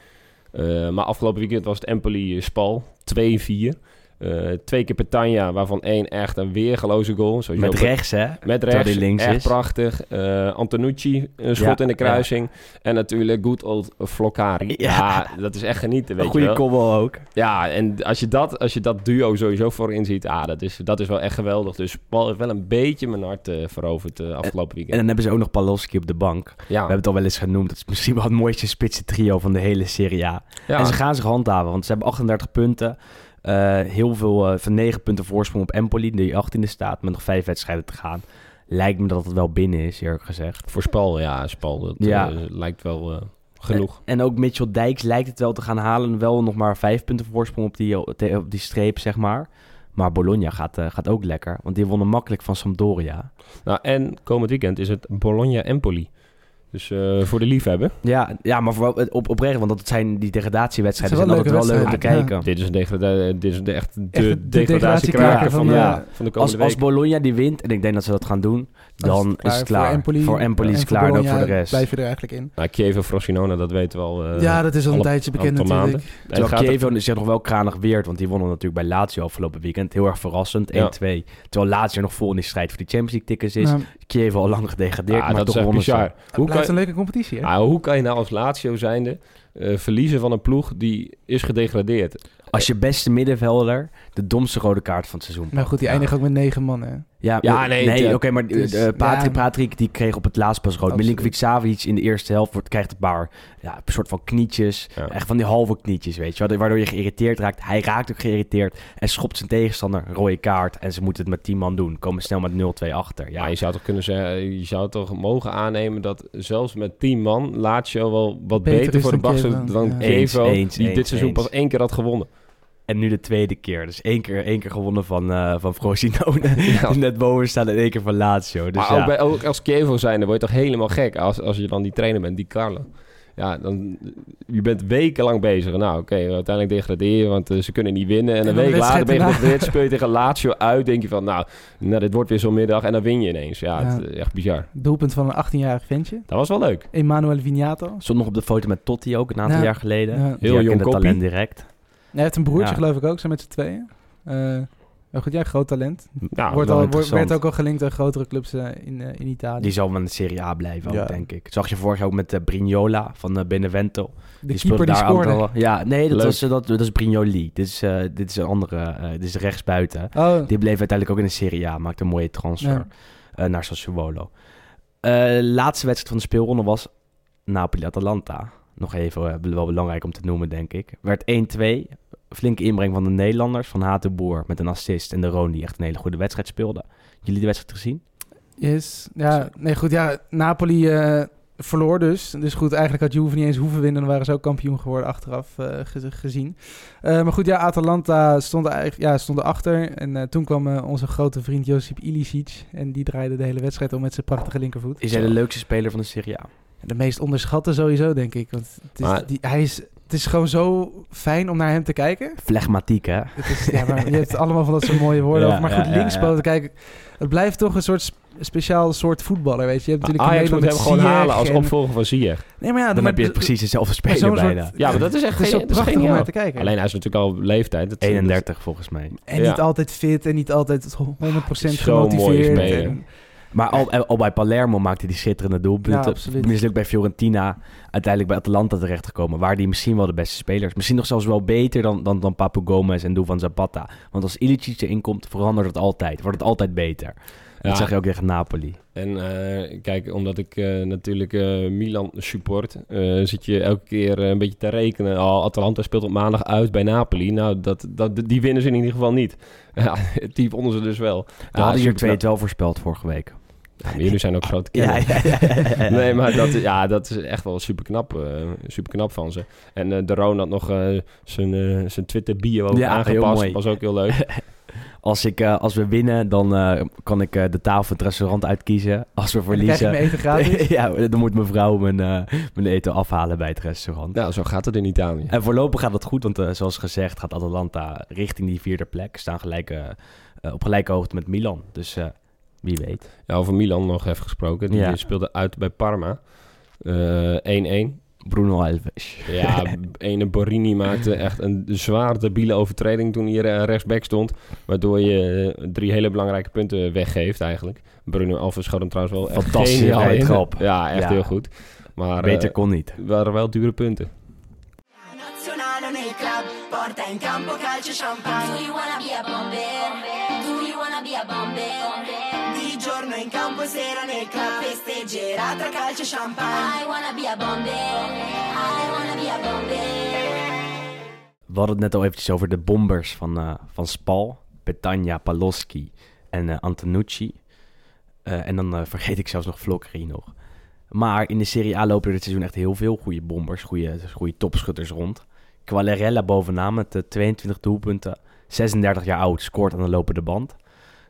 Maar afgelopen weekend was het Empoli Spal. 2-4. Eh, twee keer Petagna, waarvan één echt een weergeloze goal. Sowieso Met rechts, hè? met rechts, die links echt is. prachtig. Eh, Antonucci, een schot Ja, in de kruising. En natuurlijk good old Flokari. Ja. Ja. dat is echt genieten, weet Een goede kobbel ook. Ja, en als je dat, als je dat duo sowieso voorin ziet, ah, dat, is, dat is wel echt geweldig. Dus Paul heeft wel een beetje mijn hart eh, veroverd eh, afgelopen En weekend. dan hebben ze ook nog Palowski op de bank. We hebben het al wel eens genoemd. Dat is misschien wel het mooiste spitse trio van de hele Serie A. ja. En ze gaan zich handhaven, want ze hebben 38 punten. Eh, heel veel eh, van 9 punten voorsprong op Empoli, die 18e staat, met nog 5 wedstrijden te gaan. Lijkt me dat het wel binnen is, eerlijk gezegd. voor Spal, ja, Spal, dat Ja. eh, lijkt wel genoeg. En ook Mitchell Dijks lijkt het wel te gaan halen. Wel nog maar 5 punten voorsprong op die, op die- streep, zeg maar. Maar Bologna gaat, gaat ook lekker, want die wonnen makkelijk van Sampdoria. Nou, en komend weekend is het Bologna-Empoli. Dus eh, voor de liefhebber. Ja, ja maar voor, op, oprecht, want dat zijn die degradatiewedstrijden. Zijn altijd wel leuk om te kijken. Dit is, een degrada- dit is de, echt de, Echt de degradatiekraker van, de, van, van de Als, komende als week. Bologna die wint, en ik denk dat ze dat gaan doen, dan is het klaar. Voor Empoli, voor Empoli is klaar Bologna voor de rest. blijf je er eigenlijk in. Nou, Chievo Frosinone, dat weten we al. eh, ja, dat is al een alle- tijdje bekend natuurlijk. Terwijl het- Chievo zich nog wel kranig weert, want die wonnen natuurlijk bij Lazio afgelopen weekend. Heel erg verrassend, 1-2. Ja. Terwijl Lazio nog vol in die strijd voor die Champions League tickets is. Nou, Chievo al lang gedegradeerd, Ah, maar dat toch is echt wonnen ze. bizar. het Hoe blijft kan, een leuke competitie, hè? ah, hoe kan je nou als Lazio zijnde eh, verliezen van een ploeg die is gedegradeerd? Als je beste middenvelder de domste rode kaart van het seizoen Maar goed, die Ja. eindigen ook met negen man, hè? Ja, Ja, nee, het- oké, maar eh, Patrick, ja. Patrick die kreeg op het laatst pas rood. Absoluut. Milinkovic Savic in de eerste helft wordt, krijgt een paar ja, een soort van knietjes. Ja. Echt van die halve knietjes, weet je wel. Waardoor je geïrriteerd raakt. Hij raakt ook geïrriteerd en schopt zijn tegenstander een rode kaart. En ze moeten het met 10 man doen. Komen snel met 0-2 achter. Ja, je zou toch kunnen zeggen, je zou toch mogen aannemen dat zelfs met 10 man Lazio wel wat Beter voor de dan bak Chievo, zit dan eens, die eens, dit seizoen eens. pas één keer had gewonnen. En nu de tweede keer. Dus één keer, één keer gewonnen van, eh van Frosinone. Ja. Die net boven staan en één keer van Lazio. Dus maar ja. ook, bij, ook als Chievo zijn, dan word je toch helemaal gek als, als je dan die trainer bent, die Carlo. Ja, dan, je bent wekenlang bezig. Nou, oké, uiteindelijk degraderen, want eh, ze kunnen niet winnen. En En een week later ben je gedegradeerd, speel je tegen Lazio uit. Denk je van, nou, nou dit wordt weer zo'n middag. En dan win je ineens. Ja, Ja. Het, is echt bizar. Doelpunt van een 18-jarig ventje. Dat was wel leuk. Emanuele Vignato. Stond nog op de foto met Totti ook een aantal Ja. jaar geleden. Heel jong talent direct. Hij heeft een broertje, Ja. geloof ik ook, zo met z'n tweeën. Eh, maar goed, ja, groot talent. Ja, wordt al, wordt, werd ook al gelinkt aan grotere clubs eh, in, eh, in Italië. Die zal wel in de Serie A blijven, Ja. ook, denk ik. Zag je vorig jaar ook met Brignola van Benevento. de die keeper die daar scoorde. aantal- Ja, nee, dat, Leuk. was, dat, dat is Brignoli. Dit is, eh, dit is een andere, eh, dit is rechtsbuiten. Oh, Die bleef uiteindelijk ook in de Serie A, maakte een mooie transfer Ja. eh, naar Sassuolo. Eh laatste wedstrijd van de speelronde was Napoli-Atalanta. Nog even wel belangrijk om te noemen, denk ik. Werd 1-2. Flinke inbreng van de Nederlanders, van Hatenboer met een assist. En de Roon die echt een hele goede wedstrijd speelde. Jullie de wedstrijd gezien? yes. Ja, nee, goed. Ja, Napoli eh, verloor dus. Dus goed, eigenlijk had Juve niet eens hoeven winnen. Dan waren ze ook kampioen geworden achteraf eh, ge- gezien. Eh, maar goed, ja, Atalanta stond, eigenlijk, ja, stond erachter. En eh, toen kwam onze grote vriend Josip Ilicic. En die draaide de hele wedstrijd om met zijn prachtige linkervoet. Is hij de leukste speler van de Serie A? De meest onderschatte sowieso, denk ik. Want het is, Maar- die, hij is, het is gewoon zo fijn om naar hem te kijken. Flegmatiek, hè? Het is, ja, maar je hebt allemaal van dat soort mooie woorden Ja, over. Maar goed, ja, linkspoten, ja. kijk, het blijft toch een soort sp- speciaal soort voetballer, weet je. Je hebt natuurlijk Ajax moet hem gewoon halen als opvolger van Ziyech. Nee, maar ja, Dan maar heb je precies dezelfde maar speler soort- bijna. Ja, maar dat is echt zo geen- prachtig om naar te kijken. Alleen hij is natuurlijk al leeftijd. Dat- 31 volgens mij. en ja. niet altijd fit en niet altijd 100% Zo'n mooie gemotiveerd. en- Maar al, al bij Palermo maakte hij die schitterende Ja, doelpunten. absoluut. Mislukt bij Fiorentina. Uiteindelijk bij Atalanta terechtgekomen. Waar die misschien wel de beste spelers. Misschien nog zelfs wel beter dan, dan, dan Papu Gomez en Duvan Zapata. Want als Ilicic erin komt, verandert het altijd. Wordt het altijd beter. Ja, Dat zag je ook tegen Napoli. En eh, kijk, omdat ik eh, natuurlijk eh, Milan support, zit je elke keer een beetje te rekenen. Oh, Atalanta speelt op maandag uit bij Napoli. Nou, dat, dat, die winnen ze in ieder geval niet. Ja, die wonnen ze dus wel. We Ja, hadden hier superknap. 2 wel voorspeld vorige week. Ja, maar jullie zijn ook grote Ja, ja, ja, ja, ja. Nee, maar dat, ja, dat is echt wel super knap, super knap van ze. En eh de Roon had nog eh, zijn, eh, zijn Twitter bio ook Ja, heel aangepast. mooi. Was ook heel leuk. Als, ik, eh, als we winnen, dan eh, kan ik eh, de tafel van het restaurant uitkiezen. Als we en dan krijg je verliezen... mijn eten gratis. ja, dan moet mijn vrouw mijn, eh, mijn eten afhalen bij het restaurant. nou, zo gaat het in Italië. En voorlopig gaat het goed, want eh, zoals gezegd gaat Atalanta richting die vierde plek. Staan gelijk, eh, eh, op gelijke hoogte met Milan. Dus eh, wie weet. Ja, over Milan nog even gesproken. Die Ja. speelde uit bij Parma. Eh, 1-1. Bruno Alves. Ja, ene Borini maakte echt een zwaar debiele overtreding toen hij eh, rechtsback stond. Waardoor je eh, drie hele belangrijke punten weggeeft eigenlijk. Bruno Alves schoot hem trouwens wel echt in. trap. Ja, echt Ja. heel goed. Maar Beter eh, kon niet. het waren wel dure punten. Nazionale nel club, porta in campo calcio champagne. Wanna be a? Di giorno in campo e sera nel club, festeggerà tra calcio e champagne. I wanna be a bomber. I wanna be a bomber. We hadden het net al eventjes over de bombers van, eh, van Spal. Petagna, Paloschi en eh, Antonucci. Eh, en dan eh, vergeet ik zelfs nog Vlokri nog. Maar in de Serie A lopen er dit seizoen echt heel veel goede bombers. Goede, goede topschutters rond. Quagliarella bovenaan met eh, 22 doelpunten. 36 jaar oud, scoort aan de lopende band.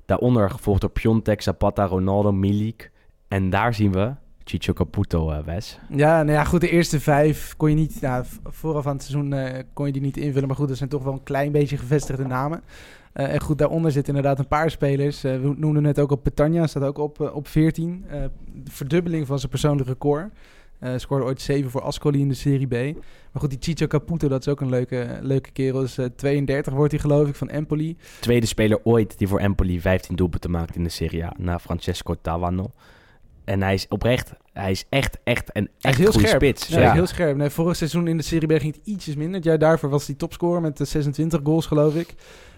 Daaronder gevolgd door Piontek, Zapata, Ronaldo, Milik. En daar zien we Chicho Caputo, eh, Wes. Ja, nou ja, goed, de eerste vijf kon je niet... V- vooraf aan het seizoen eh, kon je die niet invullen. Maar goed, dat zijn toch wel een klein beetje gevestigde namen. Eh, en goed, daaronder zitten inderdaad een paar spelers. We noemden net ook op Petagna, staat ook op, op 14. Eh, de verdubbeling van zijn persoonlijk record. Eh scoorde ooit 7 voor Ascoli in de Serie B. Maar goed, die Chicho Caputo, dat is ook een leuke, leuke kerel. Is, eh, 32 wordt hij geloof ik, van Empoli. Tweede speler ooit die voor Empoli 15 doelpunten maakt in de Serie A. Na Francesco Tavano. En hij is oprecht, hij is echt, echt een Hij echt is heel goede scherp. spits. Ja, hij is heel scherp. Nee, vorig seizoen in de Serie B ging het ietsjes minder. Het jaar daarvoor was hij topscorer met de 26 goals, geloof ik.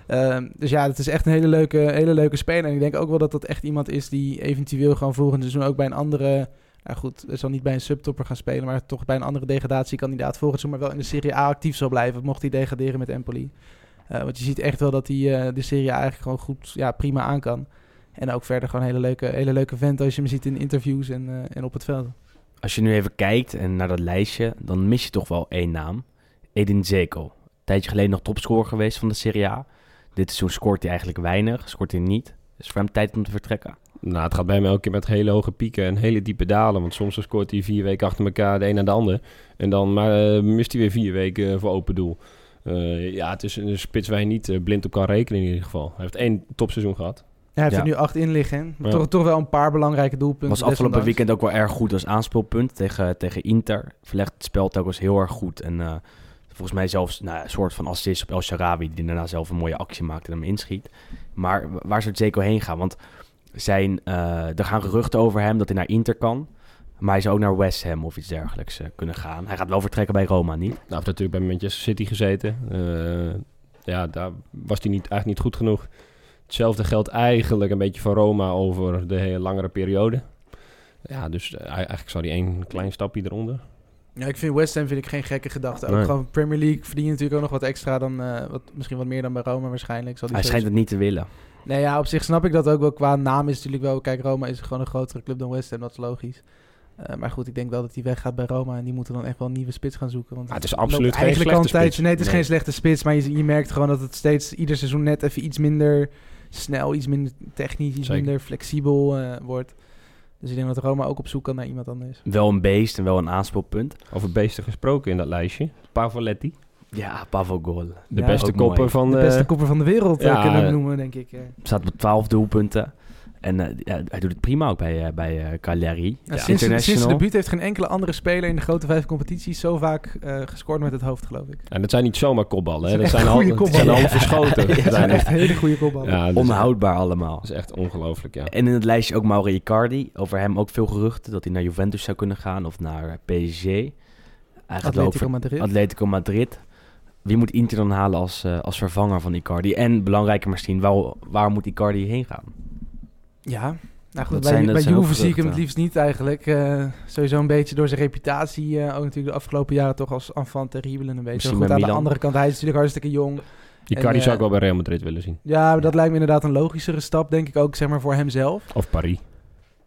Ehm, dus ja, het is echt een hele leuke, hele leuke speler. En ik denk ook wel dat dat echt iemand is die eventueel gewoon volgend seizoen ook bij een andere... Nou goed, zal niet bij een subtopper gaan spelen, maar toch bij een andere degradatiekandidaat volgend seizoen, maar wel in de Serie A actief zal blijven, mocht hij degraderen met Empoli. Eh, want je ziet echt wel dat hij eh, de Serie A eigenlijk gewoon goed, ja, prima aan kan. En ook verder gewoon een hele leuke, hele leuke vent als je hem ziet in interviews en, eh, en op het veld. Als je nu even kijkt en naar dat lijstje, dan mis je toch wel één naam. Edin Zeko. Een tijdje geleden nog topscorer geweest van de Serie A. Dit seizoen scoort hij eigenlijk weinig, scoort hij niet. Is voor hem tijd om te vertrekken. Nou, het gaat bij hem elke keer met hele hoge pieken en hele diepe dalen. Want soms scoort hij vier weken achter elkaar de een na de ander. En dan maar, eh, mist hij weer vier weken eh, voor open doel. Eh, ja, het is een spits waar je niet blind op kan rekenen in ieder geval. Hij heeft één topseizoen gehad. Ja, hij heeft Ja. er nu acht in liggen. Maar Ja. Toch, toch wel een paar belangrijke doelpunten. Was afgelopen desondanks. weekend ook wel erg goed als aanspeelpunt tegen, tegen Inter. Verlegt het spel telkens heel erg goed. En eh, volgens mij zelfs nou, een soort van assist op El Sharawi... die daarna zelf een mooie actie maakt en hem inschiet. Maar wa- waar zou Zeko heen gaan? Want zijn, eh, er gaan geruchten over hem dat hij naar Inter kan... Maar hij zou ook naar West Ham of iets dergelijks eh, kunnen gaan. Hij gaat wel vertrekken bij Roma, niet? Nou, hij heeft natuurlijk bij Manchester City gezeten. Eh, ja, daar was hij niet, eigenlijk niet goed genoeg. Hetzelfde geldt eigenlijk een beetje voor Roma over de hele langere periode. Ja, dus eigenlijk zou hij één klein stapje eronder. Ja, ik vind West Ham vind ik geen gekke gedachte. Ook Nee. gewoon Premier League verdien je natuurlijk ook nog wat extra dan... eh, wat, misschien wat meer dan bij Roma waarschijnlijk. Zal die Hij schijnt het niet te willen. Nee, ja, op zich snap ik dat ook wel. Qua naam is natuurlijk wel... Kijk, Roma is gewoon een grotere club dan West Ham. Dat is logisch. Eh, maar goed, ik denk wel dat hij weggaat bij Roma. En die moeten dan echt wel een nieuwe spits gaan zoeken. Want Maar het is absoluut geen eigenlijk al een slechte tijdje. spits. Nee, het is Nee. geen slechte spits. Maar je, je merkt gewoon dat het steeds ieder seizoen net even iets minder snel, iets minder technisch, iets Zeker. minder flexibel eh, wordt. Dus ik denk dat Roma ook op zoek kan naar iemand anders. Wel een beest en wel een aanspeelpunt. Over beesten gesproken in dat lijstje. Pavoletti. Ja, Pavo Goal. De Ja, beste kopper van De de... beste kopper van de wereld eh, ja, kunnen we eh, noemen, denk ik. eh. Staat met 12 doelpunten. En eh, ja, hij doet het prima ook bij, eh, bij eh, Cagliari. Ja, Ja, sinds, sinds zijn debuut heeft geen enkele andere speler in de grote vijf competities zo vaak eh, gescoord met het hoofd, geloof ik. En dat zijn niet zomaar kopballen. Hè. Dat zijn al, goede dat zijn kopballen. al verschoten. Ja, Dat zijn echt, hele goede kopballen. ja, Onhoudbaar allemaal. dat is echt ongelooflijk, ja. En in het lijstje ook Mauro Icardi. Over hem ook veel geruchten dat hij naar Juventus zou kunnen gaan of naar PSG. Hij gaat Atletico Madrid. Atletico Madrid. Wie moet Inter dan halen als, eh, als vervanger van Icardi? En belangrijker misschien, waar, waar moet Icardi heen gaan? Ja, nou goed, Dat bij, zijn- bij Juve zie ik hem het liefst niet eigenlijk. Eh, sowieso een beetje door zijn reputatie. eh, ook natuurlijk de afgelopen jaren toch als enfant terrible een beetje. Misschien Goed, aan de andere kant, hij is natuurlijk hartstikke jong. Icardi En, zou ik wel bij Real Madrid willen zien. Ja, maar dat lijkt me inderdaad een logischere stap, denk ik ook, zeg maar, voor hemzelf. Of Paris.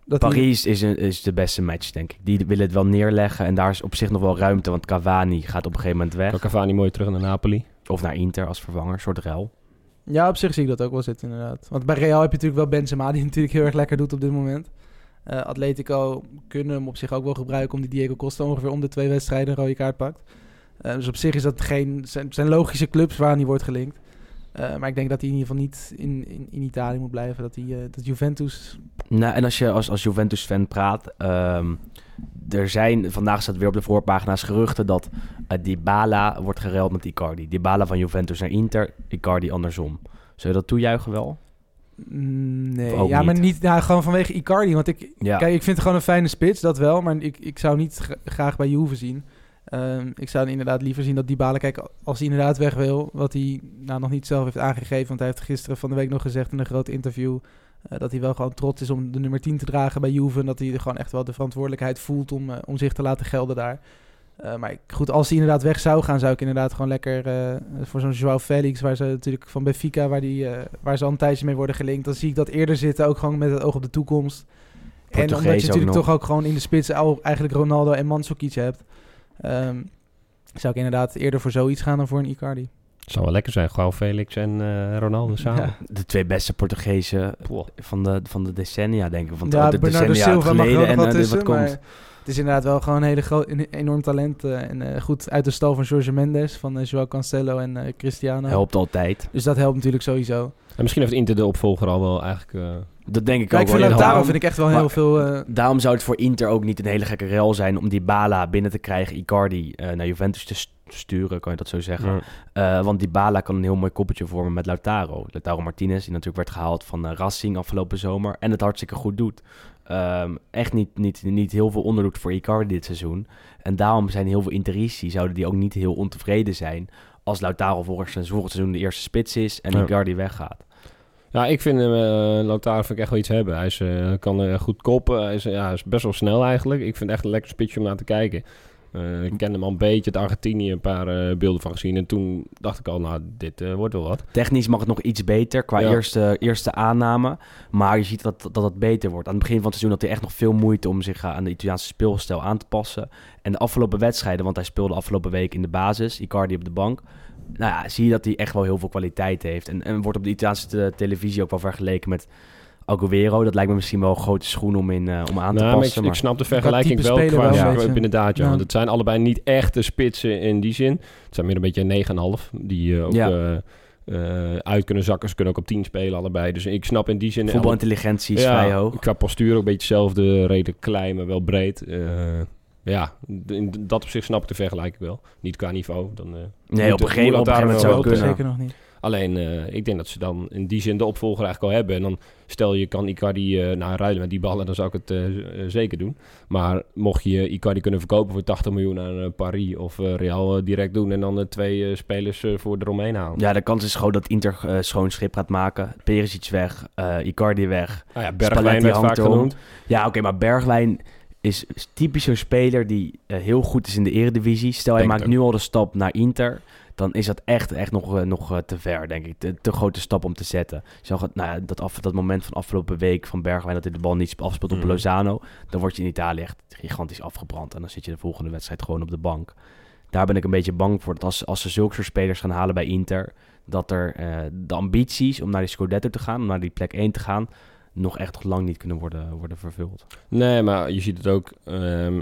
Dat Parijs is, een, is de beste match, denk ik. Die willen het wel neerleggen en daar is op zich nog wel ruimte, want Cavani gaat op een gegeven moment weg. Kan Cavani mooi terug naar Napoli. Of naar Inter als vervanger, een soort ruil. Ja, op zich zie ik dat ook wel zitten, inderdaad. Want bij Real heb je natuurlijk wel Benzema, die natuurlijk heel erg lekker doet op dit moment. Eh, Atletico kunnen hem op zich ook wel gebruiken, om die Diego Costa ongeveer om de twee wedstrijden een rode kaart pakt. Eh, dus op zich is dat geen, zijn, zijn logische clubs waar hij wordt gelinkt. Eh, maar ik denk dat hij in ieder geval niet in, in, in Italië moet blijven. Dat, hij, eh, dat Juventus... Nou, en als je als, als Juventus-fan praat, ehm, er zijn, vandaag staat weer op de voorpagina's geruchten dat uh, Dybala wordt gereld met Icardi. Dybala van Juventus naar Inter, Icardi andersom. Zul je dat toejuichen wel? Mm, Nee, ja, maar niet? nou, gewoon vanwege Icardi. Want ik, Ja. kijk, ik vind het gewoon een fijne spits, dat wel. Maar ik, ik zou niet gra- graag bij Juve zien. Ehm, ik zou inderdaad liever zien dat Dybala, kijk, als hij inderdaad weg wil, wat hij nou nog niet zelf heeft aangegeven, want hij heeft gisteren van de week nog gezegd in een groot interview eh, dat hij wel gewoon trots is om de nummer 10 te dragen bij Juve en dat hij er gewoon echt wel de verantwoordelijkheid voelt om, eh, om zich te laten gelden daar. Eh, maar ik- goed, als hij inderdaad weg zou gaan, zou ik inderdaad gewoon lekker voor zo'n Joao Felix, waar ze natuurlijk van Benfica, waar, die, waar ze al een tijdje mee worden gelinkt, dan zie ik dat eerder zitten, ook gewoon met het oog op de toekomst. En omdat je natuurlijk nog. toch ook gewoon in de spits eigenlijk Ronaldo en Mandzukic hebt, ehm, zou ik inderdaad eerder voor zoiets gaan dan voor een Icardi. Zou wel lekker zijn. Gewoon Felix en eh, Ronaldo samen. Ja. De twee beste Portugezen van de, van de decennia, denk ik. Van ja, de Bernardo decennia Silva mag er geleden en wat eh, dit tussen, wat komt. het is inderdaad wel gewoon een hele groot, een enorm talent. eh, en eh, goed uit de stal van Jorge Mendes, van uh, Joao Cancelo en eh, Cristiano. Helpt altijd. Dus dat helpt natuurlijk sowieso. En misschien heeft Inter de opvolger al wel eigenlijk... Dat denk ik Kijk, ook voor wel. Lautaro Daarom- vind ik echt wel maar- heel veel... eh, Daarom zou het voor Inter ook niet een hele gekke rel zijn om die Bala binnen te krijgen, Icardi eh, naar Juventus te st- sturen, kan je dat zo zeggen. ja. Eh, want die Bala kan een heel mooi koppeltje vormen met Lautaro. Lautaro Martinez, die natuurlijk werd gehaald van Racing afgelopen zomer en het hartstikke goed doet. Ehm, echt niet, niet, niet heel veel onderdoet voor Icardi dit seizoen. En daarom zijn heel veel Interisti, zouden die ook niet heel ontevreden zijn als Lautaro volgend seizoen, volgend seizoen de eerste spits is en Ja. Icardi weggaat. Ja, ik vind hem, eh Lautaro vind ik echt wel iets hebben. Hij is, eh, kan eh, goed koppen. Hij is, ja, hij is best wel snel eigenlijk. Ik vind het echt een lekker spitsje om naar te kijken. Ik ken hem al een beetje, het Argentinië, een paar beelden van gezien. En toen dacht ik al, nou, dit wordt wel wat. Technisch mag het nog iets beter qua Ja. eerste, eerste aanname. Maar je ziet dat, dat het beter wordt. Aan het begin van het seizoen had hij echt nog veel moeite om zich aan de Italiaanse speelstijl aan te passen. En de afgelopen wedstrijden, want hij speelde afgelopen week in de basis, Icardi op de bank. Nou ja, zie je dat hij echt wel heel veel kwaliteit heeft. En, en wordt op de Italiaanse te- televisie ook wel vergeleken met Aguero. Dat lijkt me misschien wel een grote schoen om, in, eh, om aan te Nou, maar passen. ik, ik maar- snap de vergelijking wel qua ja, inderdaad. Ja, Ja. Want het zijn allebei niet echte spitsen in die zin. Het zijn meer een beetje een 9,5. Die eh, ook Ja. eh, eh, uit kunnen zakken. Ze kunnen ook op 10 spelen allebei. Dus ik snap in die zin... Voetbalintelligentie is Ja, vrij hoog. Qua postuur ook een beetje hetzelfde. Redelijk klein, maar wel breed. Eh, ja, in dat opzicht snap ik de vergelijking wel. Niet qua niveau. Dan, eh, Nee, op een gegeven op moment zou het kunnen. zeker nog niet. Alleen, eh, ik denk dat ze dan in die zin de opvolger eigenlijk al hebben. En dan stel je kan Icardi eh nou, ruilen met die ballen, dan zou ik het zeker doen. Maar mocht je Icardi kunnen verkopen voor 80 miljoen aan Paris of Real direct doen... en dan de twee spelers voor eromheen halen. Ja, de kans is gewoon dat Inter schoon schip gaat maken. Perisic weg, Icardi weg. Nou ja, Bergwijn werd vaak genoemd. Ja, oké, maar Bergwijn is is typisch zo'n speler die eh, heel goed is in de eredivisie. Stel, hij maakt nu al de stap naar Inter. Dan is dat echt, echt nog, eh, nog eh, te ver, denk ik. Te, te grote stap om te zetten. Je zag het, nou, ja, dat, af, dat moment van afgelopen week van Bergwijn... dat hij de bal niet afspeelt op Mhm. Lozano. Dan word je in Italië echt gigantisch afgebrand. En dan zit je de volgende wedstrijd gewoon op de bank. Daar ben ik een beetje bang voor. Dat als, als ze zulke soort spelers gaan halen bij Inter... dat er de ambities om naar die Scudetto te gaan... om naar die plek 1 te gaan... nog echt lang niet kunnen worden, worden vervuld. Nee, maar je ziet het ook. ehm,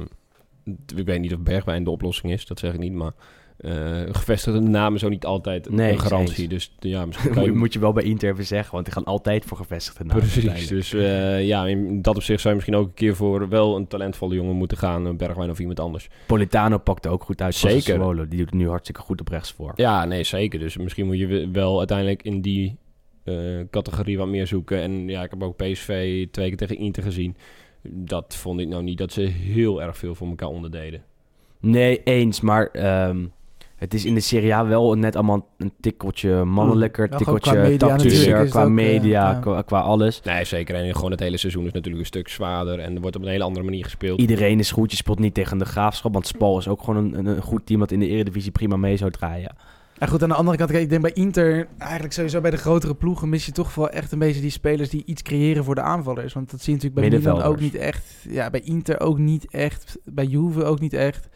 ik weet niet of Bergwijn de oplossing is, dat zeg ik niet. Maar eh, gevestigde namen zo niet altijd Nee, een garantie. eens. Dus ja, misschien moet, je... moet je wel bij Inter even zeggen, want die gaan altijd voor gevestigde namen. Precies, dus eh, ja, in dat opzicht zou je misschien ook een keer voor wel een talentvolle jongen moeten gaan, een Bergwijn of iemand anders. Politano pakt er ook goed uit. Zeker. Die doet het nu hartstikke goed op rechts voor. Ja, nee, zeker. Dus misschien moet je we- wel uiteindelijk in die eh, categorie wat meer zoeken. En ja, ik heb ook PSV twee keer tegen Inter gezien. Dat vond ik nou niet dat ze heel erg veel voor elkaar onderdeden. Nee, eens. Maar ehm, het is in de Serie A wel net allemaal een tikkeltje mannelijker. Ja, tikkeltje media tactischer, qua ook, eh, media, qua, qua alles. Nee, zeker. En gewoon het hele seizoen is natuurlijk een stuk zwaarder. En er wordt op een hele andere manier gespeeld. Iedereen is goed. Je speelt niet tegen de Graafschap. Want Spal is ook gewoon een, een, een goed team dat in de Eredivisie prima mee zou draaien. Ja, goed, aan de andere kant, kijk, ik denk bij Inter, eigenlijk sowieso bij de grotere ploegen, mis je toch wel echt een beetje die spelers die iets creëren voor de aanvallers. Want dat zie je natuurlijk bij Milan ook niet echt. Ja, bij Inter ook niet echt. Bij Juve ook niet echt.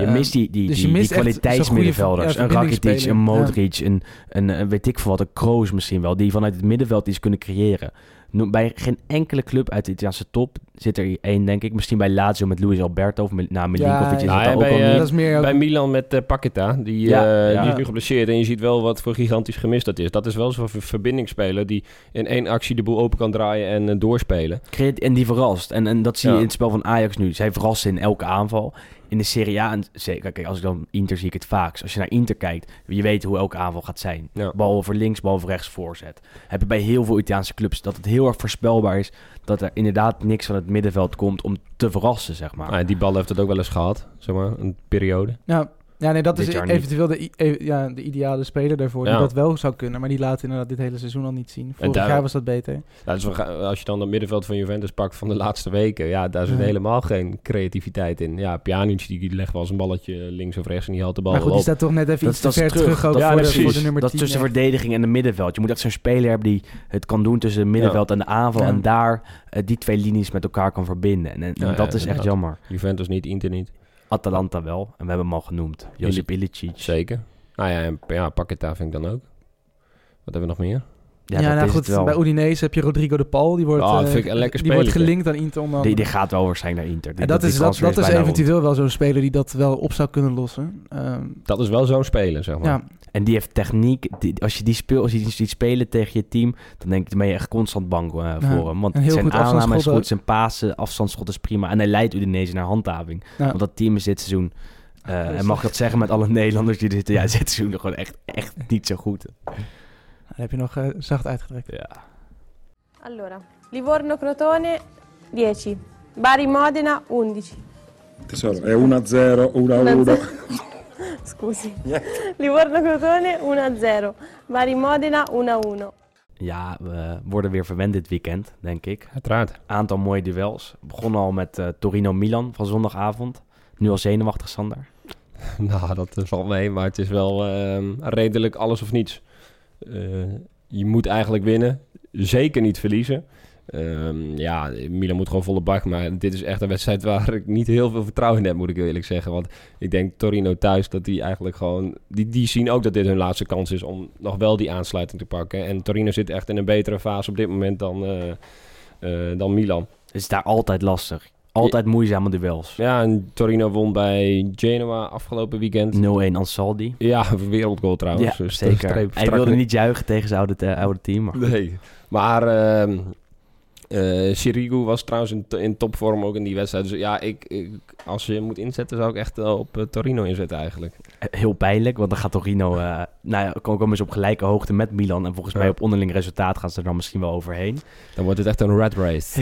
Je mist die, die, dus die, die kwaliteitsmiddenvelders. een Rakitic, een. Modric, een, een, een weet ik veel wat, een Kroos misschien wel. Die vanuit het middenveld iets kunnen creëren. No- Bij geen enkele club uit de Italiaanse top zit er één, denk ik. Misschien bij Lazio met Luis Alberto of met, nou, Milinkovic is Ja, dat ja, ook bij, al eh, niet. dat is meer ook- Bij Milan met eh Paqueta, die, Ja, eh, ja. die is nu geblesseerd. En je ziet wel wat voor gigantisch gemist dat is. Dat is wel zo'n ver- verbindingsspeler die in één actie de boel open kan draaien en eh, doorspelen. En die verrast. En, en dat zie je in het spel van Ajax nu. Zij verrassen in elke aanval. In de Serie A, en zeker, kijk, als ik dan Inter zie ik het vaakst. Als je naar Inter kijkt, je weet hoe elke aanval gaat zijn. Ja. Bal over links, bal over rechts, voorzet. Heb je bij heel veel Italiaanse clubs dat het heel erg voorspelbaar is. Dat er inderdaad niks van het middenveld komt om te verrassen, zeg maar. Ah, en die bal heeft het ook wel eens gehad, zeg maar, een periode. Ja, ja nee, dat Dit is eventueel de, e- ja, de ideale speler daarvoor. Die Ja. dat wel zou kunnen, maar die laat inderdaad dit hele seizoen al niet zien. Vorig daar- jaar was dat beter. Ja, dus als je dan het middenveld van Juventus pakt van de laatste weken, ja, daar zit Ja. helemaal geen creativiteit in. Ja, Pjanic die legt wel eens een balletje links of rechts en die haalt de bal Maar goed, op. staat toch net even Dat- iets te dat is ver terug. terug, ook Dat- voor, ja, de, precies. voor de nummer dat 10. tussen echt. verdediging en de middenveld. Je moet echt zo'n speler hebben die het kan doen tussen het middenveld en de aanval. Ja. En daar eh, die twee linies met elkaar kan verbinden. En, en dat is echt jammer. Juventus niet, Inter niet. Atalanta wel. En we hebben hem al genoemd. Josip Ilicic. Zeker. Nou ja, en ja, Paqueta vind ik dan ook. Wat hebben we nog meer? Ja, dat nou is goed, bij Udinese heb je Rodrigo de Paul. Die wordt, Ah, eh, vind ik een lekker die wordt gelinkt aan Inter onder Die, die gaat wel waarschijnlijk naar Inter. Die- en dat, is, dat, dat is rond. eventueel wel zo'n speler die dat wel op zou kunnen lossen. Ehm, Dat is wel zo'n speler, zeg maar. ja, En die heeft techniek. Die, als je die speelt, als je die ziet spelen tegen je team, dan denk ik, dan ben je echt constant bang eh, voor hem. Want zijn aanname is goed, zijn pasen, afstandsschot is prima. En hij leidt Udinese naar handhaving. Ja. Want dat team is dit seizoen, eh, en mag ik dat zeggen met alle Nederlanders die zitten, ja, dit seizoen gewoon echt, echt niet zo goed. dan heb je nog eh, zacht uitgedrukt. Ja. Allora, Livorno-Crotone 10, Bari-Modena 11. Tesoro, è 1-0, 1-1. Scusi. Livorno-Crotone 1-0, Bari-Modena 1-1. Ja, we worden weer verwend dit weekend, denk ik. Uiteraard. Aantal mooie duels. Begonnen al met eh, Torino-Milan van zondagavond. Nu al zenuwachtig, Sander. Nou, dat valt mee, maar het is wel ehm, redelijk alles of niets. Eh, je moet eigenlijk winnen, zeker niet verliezen. Ehm, ja, Milan moet gewoon volle bak, maar dit is echt een wedstrijd waar ik niet heel veel vertrouwen in heb, moet ik eerlijk zeggen. Want ik denk Torino thuis, dat die eigenlijk gewoon... Die, die zien ook dat dit hun laatste kans is om nog wel die aansluiting te pakken. En Torino zit echt in een betere fase op dit moment dan, eh, eh, dan Milan. Het is daar altijd lastig. Altijd moeizame duels. 0-1 Ja, en Torino won bij Genoa afgelopen weekend. Ansaldi. Ja, wereldgoal trouwens. Ja, Dus zeker. Hij wilde niet juichen tegen zijn oude, te- oude team. Maar Nee. Maar ehm eh, Sirigu was trouwens in, in topvorm ook in die wedstrijd. Dus ja, ik, ik, als je moet inzetten, zou ik echt wel op eh, Torino inzetten eigenlijk. heel pijnlijk, want dan gaat Torino... eh nou ja, komen komen ze op gelijke hoogte met Milan. En volgens Ja. mij op onderling resultaat gaan ze er dan misschien wel overheen. Dan wordt het echt een red race.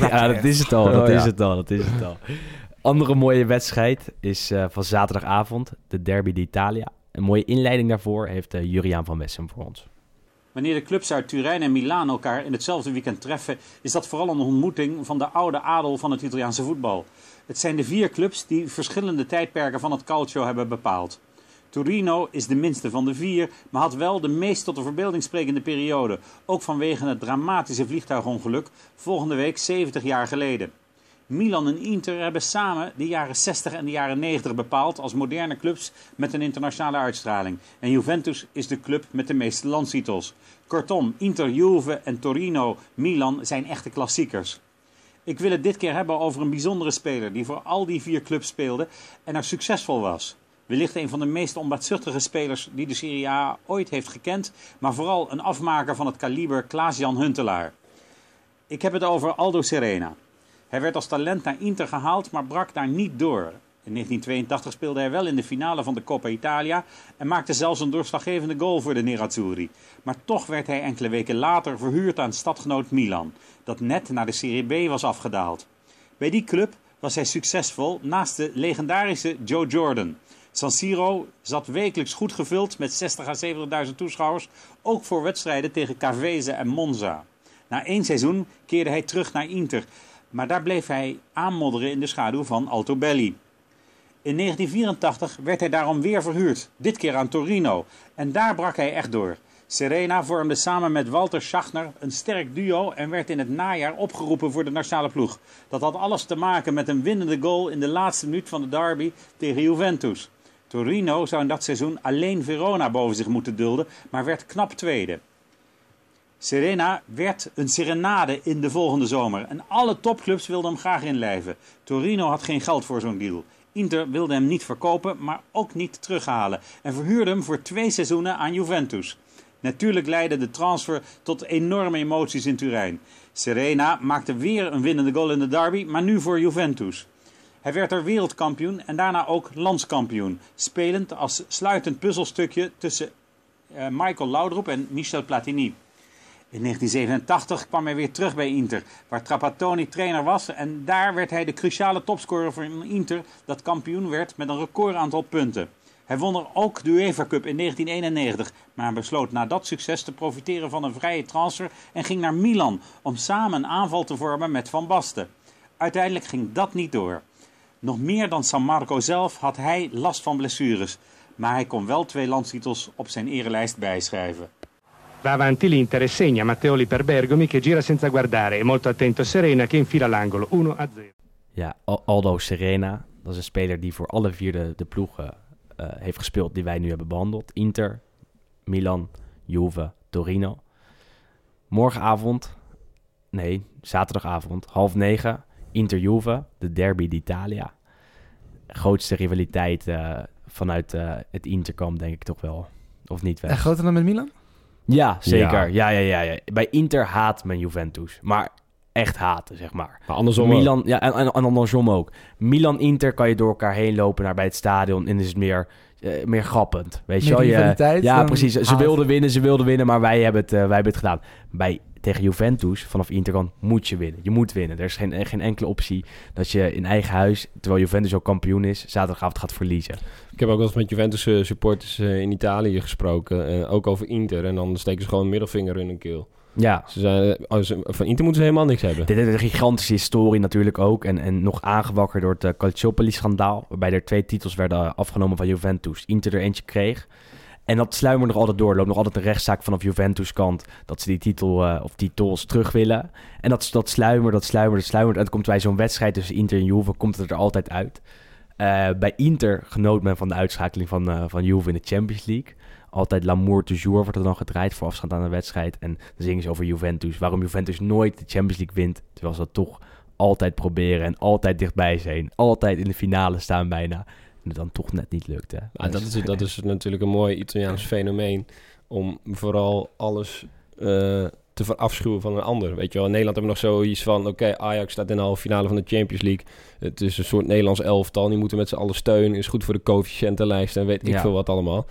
ja, dat is het al. Dat Oh, ja. is het al. Dat is het al. Andere mooie wedstrijd is eh, van zaterdagavond. De Derby d'Italia. Een mooie inleiding daarvoor heeft eh, Juriaan van Wessem voor ons. Wanneer de clubs uit Turijn en Milaan elkaar in hetzelfde weekend treffen, is dat vooral een ontmoeting van de oude adel van het Italiaanse voetbal. Het zijn de vier clubs die verschillende tijdperken van het calcio hebben bepaald. Torino is de minste van de vier, maar had wel de meest tot de verbeelding sprekende periode. Ook vanwege het dramatische vliegtuigongeluk volgende week 70 jaar geleden. Milan en Inter hebben samen de jaren 60 en de jaren 90 bepaald als moderne clubs met een internationale uitstraling. En Juventus is de club met de meeste landstitels. Kortom, Inter, Juve en Torino, Milan zijn echte klassiekers. Ik wil het dit keer hebben over een bijzondere speler die voor al die vier clubs speelde en er succesvol was. Wellicht een van de meest onbaatzuchtige spelers die de Serie A ooit heeft gekend, maar vooral een afmaker van het kaliber Klaas-Jan Huntelaar. Ik heb het over Aldo Serena. Hij werd als talent naar Inter gehaald, maar brak daar niet door. In 1982 speelde hij wel in de finale van de Coppa Italia en maakte zelfs een doorslaggevende goal voor de Nerazzurri. Maar toch werd hij enkele weken later verhuurd aan stadgenoot Milan, dat net naar de Serie B was afgedaald. Bij die club was hij succesvol naast de legendarische Joe Jordan. San Siro zat wekelijks goed gevuld met 60 à 70.000 toeschouwers, ook voor wedstrijden tegen Cavese en Monza. Na één seizoen keerde hij terug naar Inter, maar daar bleef hij aanmodderen in de schaduw van Altobelli. In 1984 werd hij daarom weer verhuurd, dit keer aan Torino, en daar brak hij echt door. Serena vormde samen met Walter Schachner een sterk duo en werd in het najaar opgeroepen voor de nationale ploeg. Dat had alles te maken met een winnende goal in de laatste minuut van de derby tegen Juventus. Torino zou in dat seizoen alleen Verona boven zich moeten dulden, maar werd knap tweede. Serena werd een serenade in de volgende zomer en alle topclubs wilden hem graag inlijven. Torino had geen geld voor zo'n deal. Inter wilde hem niet verkopen, maar ook niet terughalen en verhuurde hem voor twee seizoenen aan Juventus. Natuurlijk leidde de transfer tot enorme emoties in Turijn. Serena maakte weer een winnende goal in de derby, maar nu voor Juventus. Hij werd er wereldkampioen en daarna ook landskampioen, spelend als sluitend puzzelstukje tussen uh, Michael Laudrup en Michel Platini. In 1987 kwam hij weer terug bij Inter, waar Trapattoni trainer was. En daar werd hij de cruciale topscorer van Inter, dat kampioen werd met een record aantal punten. Hij won er ook de UEFA Cup in 1991, maar besloot na dat succes te profiteren van een vrije transfer en ging naar Milan om samen een aanval te vormen met Van Basten. Uiteindelijk ging dat niet door. Nog meer dan San Marco zelf had hij last van blessures, maar hij kon wel twee landstitels op zijn erelijst bijschrijven. Va avanti l'Inter e segna Matteoli per Bergomi che gira senza guardare. E molto attento Serena che infila l'angolo 1 a 0. Ja, Aldo Serena, dat is een speler die voor alle vier de, de ploegen uh, heeft gespeeld die wij nu hebben behandeld. Inter, Milan, Juve, Torino. Morgenavond, nee, zaterdagavond, half negen, Inter-Juve, de derby d'Italia. Grootste rivaliteit uh, vanuit uh, het Interkamp, denk ik toch wel. Of niet wel? En groter dan met Milan? Ja, zeker. Ja. Ja, ja, ja, Bij Inter haat men Juventus. Maar echt haten, zeg maar. Maar andersom Milan, ook. Ja, en, en, en andersom ook. Milan-Inter kan je door elkaar heen lopen naar bij het stadion en is het meer, uh, meer grappend. Weet je wel? Je, ja, precies. Ze wilden winnen, ze wilden winnen, maar wij hebben het, uh, wij hebben het gedaan. Bij tegen Juventus, vanaf Interkant, moet je winnen. Je moet winnen. Er is geen, geen enkele optie dat je in eigen huis, terwijl Juventus ook kampioen is, zaterdagavond gaat verliezen. Ik heb ook wel eens met Juventus supporters in Italië gesproken, uh, ook over Inter. En dan steken ze gewoon een middelvinger in hun keel. Ja. Ze zijn, als, van Inter moeten ze helemaal niks hebben. Dit is een gigantische historie natuurlijk ook. En, en nog aangewakkerd door het Calciopoli-schandaal. Waarbij er twee titels werden afgenomen van Juventus. Inter er eentje kreeg. En dat sluimert nog altijd door. Er loopt nog altijd een rechtszaak vanaf Juventus kant dat ze die titel uh, of titels terug willen. En dat, dat sluimert, dat sluimert, dat sluimert. En het komt bij zo'n wedstrijd tussen Inter en Juve, komt het er altijd uit. Uh, bij Inter genoot men van de uitschakeling van, uh, van Juve in de Champions League. Altijd l'amour toujours wordt er dan gedraaid voorafgaand aan de wedstrijd. En dan zingen ze over Juventus. Waarom Juventus nooit de Champions League wint, terwijl ze dat toch altijd proberen en altijd dichtbij zijn. Altijd in de finale staan bijna. En het dan toch net niet lukt. Hè? Dat, is, dat is natuurlijk een mooi Italiaans fenomeen. Om vooral alles uh, te verafschuwen van een ander. Weet je wel, in Nederland hebben we nog zoiets van... Oké, okay, Ajax staat in de halve finale van de Champions League. Het is een soort Nederlands elftal. Die moeten met z'n allen steunen. Is goed voor de coëfficiëntenlijst en weet ik ja. veel wat allemaal.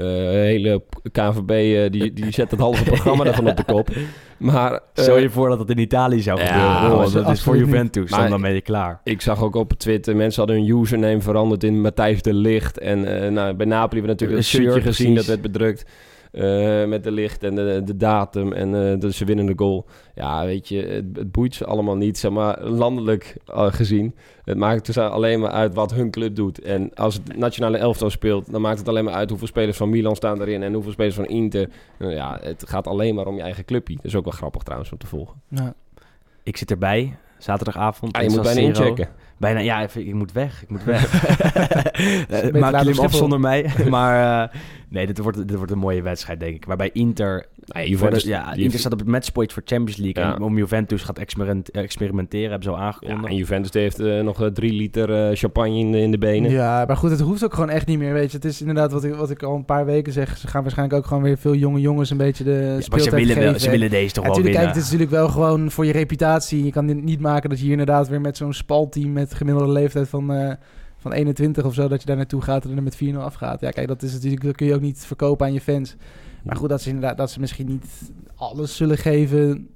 Uh, hele KVB uh, die, die zet het halve programma daarvan op de kop. Maar, uh, Stel je voor dat het in Italië zou gebeuren. Ja, oh, dat is voor Juventus, dan, dan ben je klaar. Ik zag ook op Twitter, mensen hadden hun username veranderd in Matthijs de Licht. En nou, bij Napoli hebben we natuurlijk een shirtje gezien, dat werd bedrukt. Eh, met de licht en de, de datum en eh, de, ze winnende goal. Ja, weet je, het, het boeit ze allemaal niet, zeg maar, landelijk eh, gezien. Het maakt dus alleen maar uit wat hun club doet. En als het nationale elftal speelt, dan maakt het alleen maar uit hoeveel spelers van Milan staan erin en hoeveel spelers van Inter. Nou ja, het gaat alleen maar om je eigen clubje. Dat is ook wel grappig trouwens om te volgen. Ja. Ik zit erbij, zaterdagavond. Ah, je moet bijna inchecken. Bijna, ja, even- ik moet weg. Ik moet weg. Maak Schiphol. zonder mij. Maar eh, nee, dit wordt, dit wordt een mooie wedstrijd, denk ik. Waarbij Inter... Nee, Juventus- ja, die Inter heeft- staat op het matchpoint voor Champions League. Ja. En om Juventus gaat experiment, experimenteren, hebben ze al Ja, aangekondigd. en Juventus heeft eh, nog eh, drie liter eh, champagne in de, in de benen. Ja, maar goed, het hoeft ook gewoon echt niet meer, weet je. Het is inderdaad wat ik, wat ik al een paar weken zeg. Ze gaan waarschijnlijk ook gewoon weer veel jonge jongens een beetje de Ja, maar ze willen, wel, ze willen deze toch Ja, wel natuurlijk, winnen. kijk, het is natuurlijk wel gewoon voor je reputatie. Je kan dit niet maken dat je hier inderdaad weer met zo'n spalteam met gemiddelde leeftijd van, eh, van 21 of zo, dat je daar naartoe gaat en er met 4-0 afgaat. Ja, kijk, dat is natuurlijk, dat kun je ook niet verkopen aan je fans. Maar goed, dat ze inderdaad, dat ze misschien niet alles zullen geven.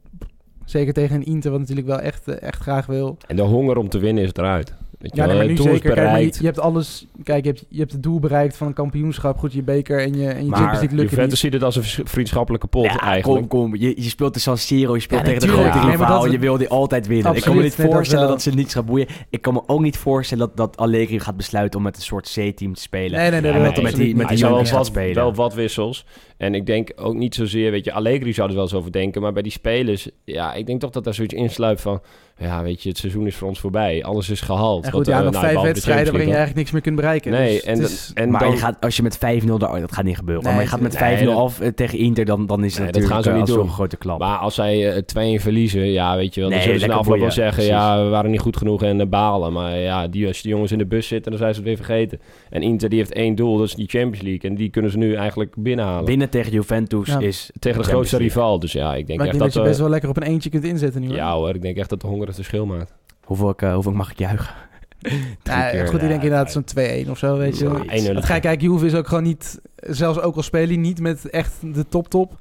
Zeker tegen een Inter, wat natuurlijk wel echt, eh, echt graag wil. En de honger om te winnen is eruit. Weet je Ja, nee, maar nu zeker. Kijk, maar je, bereikt. je hebt alles. Kijk, je hebt, je hebt het doel bereikt van een kampioenschap. Goed, je beker en je, en je Maar Champions League lukken Juventus niet. ziet het als een vri- vriendschappelijke pot Ja, eigenlijk. kom, kom. Je, je speelt de San Siro, je speelt Ja, tegen de grote Ja, maar rivaal. dat- je wil die altijd winnen. ik kan me niet nee, dat voorstellen dat, ze niets gaat boeien. Ik kan me ook niet voorstellen dat, dat Allegri gaat besluiten om met een soort C-team te spelen. Nee, nee, nee, en dat met, die, niet. met Hij die zou wel wat, spelen. wel wat wissels. En ik denk ook niet zozeer, weet je, Allegri zou er wel eens over denken. Maar bij die spelers, ja, ik denk toch dat daar zoiets insluit van... Ja, weet je, het seizoen is voor ons voorbij. Alles is gehaald. En Wat, goed, ja, eh, nog nou, vijf wedstrijden waarin je eigenlijk niks meer kunt bereiken. Nee, Dus en, is- en maar dan, je gaat, als je met 5-0... daar- oh, Dat gaat niet gebeuren. Nee, maar je gaat met 5-0 nee, dat- af eh, tegen Inter, dan, dan is het Nee, dat natuurlijk gaan ze eh, niet doen. een grote klap. Maar als zij eh, 2-1 verliezen, ja, weet je wel, dan Nee, zullen ze na afloop wel zeggen, precies. ja, we waren niet goed genoeg en eh, balen. Maar ja, die, als die jongens in de bus zitten, dan zijn ze het weer vergeten. En Inter, die heeft één doel, dat is die Champions League. En die kunnen ze nu eigenlijk binnenhalen. Winnen tegen Juventus Ja. is... Tegen de grootste rivaal. Dus ja, ik denk maar echt dat, dat... je best wel lekker op een eentje kunt inzetten nu. Hoor. ja hoor, ik denk echt dat de honger het verschil maakt. Hoeveel, ik, eh, hoeveel mag ik juichen? Drie Ja, keer, goed, ik denk inderdaad zo'n 2-1 of zo, weet je. Ja, Want 1-0. Kijk, kijk, Juve is ook gewoon niet, zelfs ook al spelen niet met echt de top-top,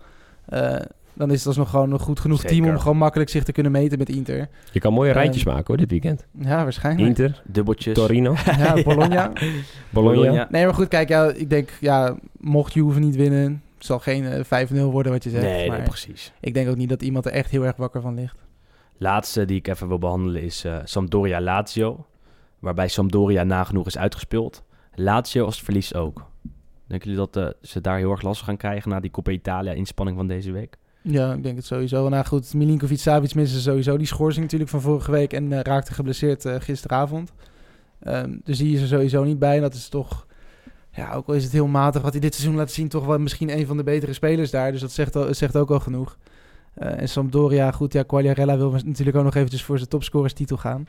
eh, dan is het alsnog gewoon een goed genoeg team om gewoon makkelijk zich te kunnen meten met Inter. Je kan mooie Eh, rijtjes maken hoor, dit weekend. Ja, waarschijnlijk. Inter, Dubbeltjes. Torino, Ja, Bologna. Bologna. Bologna. Nee, maar goed, kijk, ja, ik denk, ja, mocht Juve niet winnen, het zal geen eh, 5-0 worden wat je zegt. Nee, maar nee, precies. ik denk ook niet dat iemand er echt heel erg wakker van ligt. Laatste die ik even wil behandelen is eh, Sampdoria-Lazio. Waarbij Sampdoria nagenoeg is uitgespeeld. Lazio als het verliest ook. Denken jullie dat eh, ze daar heel erg last gaan krijgen na die Coppa Italia-inspanning van deze week? Ja, ik denk het sowieso. Nou goed, Milinkovic Savic missen sowieso die schorsing natuurlijk van vorige week en eh, raakte geblesseerd gisteravond. Ehm, dus die is er sowieso niet bij. En dat is toch, ja, ook al is het heel matig wat hij dit seizoen laat zien, toch wel misschien een van de betere spelers daar. Dus dat zegt, zegt ook al genoeg. Eh, en Sampdoria, goed, ja, Quagliarella wil natuurlijk ook nog eventjes voor zijn topscorerstitel gaan.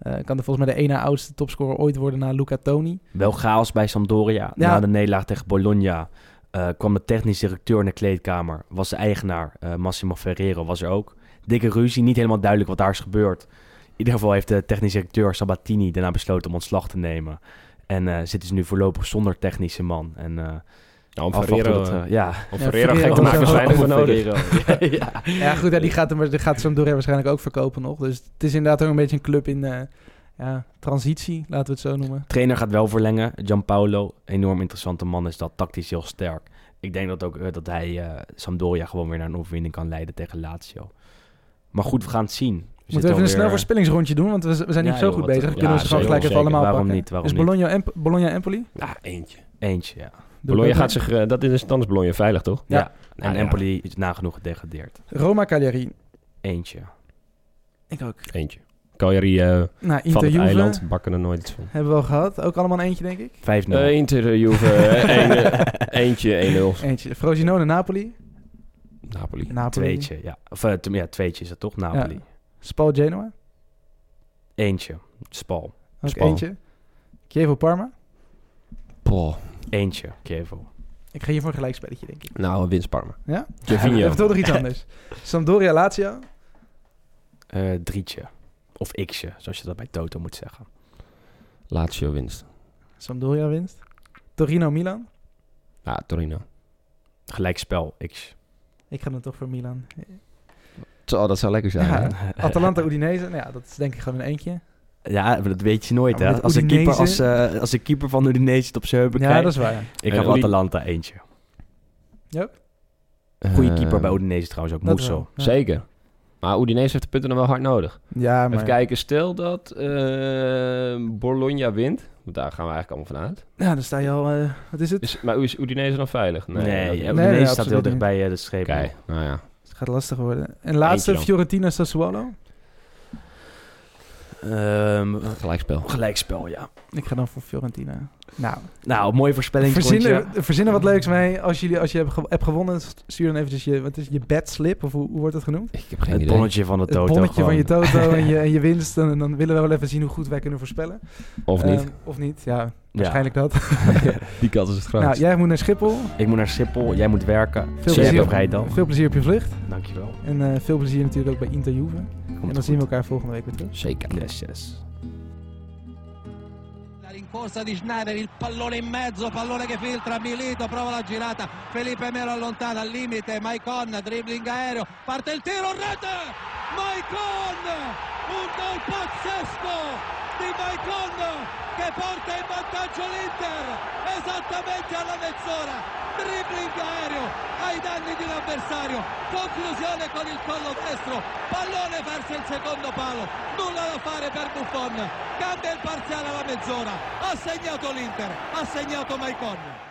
Eh, kan er volgens mij de ene oudste topscorer ooit worden na Luca Toni. Wel chaos bij Sampdoria. Ja. Na de nederlaag tegen Bologna eh, kwam de technisch directeur in de kleedkamer. Was de eigenaar, eh, Massimo Ferrero, was er ook. Dikke ruzie, niet helemaal duidelijk wat daar is gebeurd. In ieder geval heeft de technisch directeur Sabatini daarna besloten om ontslag te nemen. En zitten ze nu voorlopig zonder technische man. En Nou, om Ferrero, eh, ja. om Ja, Ferrero Ferrero gek te maken, zijn er voor nodig. Ja. Ja, goed, ja, die gaat, hem, die gaat Sampdoria waarschijnlijk ook verkopen nog. Dus het is inderdaad ook een beetje een club in eh, ja, transitie, laten we het zo noemen. Trainer gaat wel verlengen. Gianpaolo, enorm interessante man, is dat tactisch heel sterk. Ik denk dat ook eh, dat hij eh, Sampdoria gewoon weer naar een overwinning kan leiden tegen Lazio. Maar goed, we gaan het zien. We Moeten we even een snel voorspellingsrondje doen, want we, zijn niet Ja, zo joh, goed bezig. ja, Kunnen we ze gewoon gelijk even allemaal Waarom pakken. niet, waarom niet? Bologna, Emp Bologna Empoli? Ja, eentje. Eentje, ja. Bologna gaat zich, eh, dat is, dan is Bologna veilig, toch? Ja. Ja. En Ah, ja. Empoli is nagenoeg gedegradeerd. Roma Cagliari. Eentje. Ik ook. Eentje. Cagliari eh, Nou, van Inter het Juve eiland, bakken er nooit iets van. hebben we al gehad. Ook allemaal een eentje, denk ik. 5-0. Eh, Inter, Juve, één, eentje, 1-0. Eentje. Frosinone Napoli. Napoli. Napoli. Tweetje, ja. Of t- ja, tweetje is het toch? Napoli. Spal Genoa. Eentje. Spal. Ook Spal. eentje. Chievo Parma. Poh. Eentje. Chievo. Ik ga hier voor een gelijkspelletje, denk ik. Nou, winst Parma. Ja? Gervinho. Even toch nog iets anders. Sampdoria Lazio. Eh, drietje. Of xje, zoals je dat bij Toto moet zeggen. Lazio winst. Sampdoria winst. Torino Milan. Ja, Torino. Gelijkspel, x. Ik ga dan toch voor Milan. Zo, dat zou lekker zijn. Ja. hè? Atalanta Udinese. Nou ja, dat is denk ik gewoon een eentje. Ja, dat weet je nooit, hè? Als de, keeper, als, eh, als de keeper van Udinese het op zijn heupen Ja, dat is waar. Ik ga voor Udi- Atalanta eentje. Ja? Goede Eh, keeper bij Udinese trouwens ook, ja. Zeker. Maar Udinese heeft de punten nog wel hard nodig. Ja, maar... Even kijken, stel dat eh, Bologna wint. Want daar gaan we eigenlijk allemaal vanuit. Ja, dan sta je al... eh, wat is het? Is, maar is Udinese dan veilig? Nee, nee, Udinese nee, staat heel dicht bij eh, de streep. Oké, nou ja. Het gaat lastig worden. En laatste, dan. Fiorentina Sassuolo. Ehm, Gelijkspel. gelijkspel, ja. Ik ga dan voor Fiorentina. Nou, Nou, mooie voorspelling. verzinnen, verzinnen wat leuks mee. Als, jullie, als je hebt, ge- hebt gewonnen, stuur dan eventjes je, wat is, het, je bed slip, of hoe, hoe wordt het genoemd? Ik heb geen Het idee. bonnetje van de Het Toto. bonnetje van je toto en je, en je winst. En dan willen we wel even zien hoe goed wij kunnen voorspellen. Of niet. Ehm, of niet, ja. Waarschijnlijk dat. Die kans is het nou, grootst. jij moet naar Schiphol. Ik moet naar Schiphol, jij moet werken. Veel plezier, dag. veel plezier op je vlucht. Dankjewel. En eh, veel plezier natuurlijk ook bij Inter Juve. Komt en dan zien we elkaar volgende week weer terug. Zeker. Yes, yes. La rincorsa di Schneider, il pallone in mezzo, pallone che filtra, Milito prova la girata, Felipe Melo allontana al limite, Maicon, dribbling aereo, parte il tiro, rete! Maicon! Un gol pazzesco di Maicon che porta in vantaggio l'Inter esattamente alla mezz'ora, dribbling aereo ai danni di un avversario, conclusione con il collo destro, pallone verso il secondo palo, nulla da fare per Buffon, cambia il parziale alla mezz'ora, ha segnato l'Inter, ha segnato Maicon.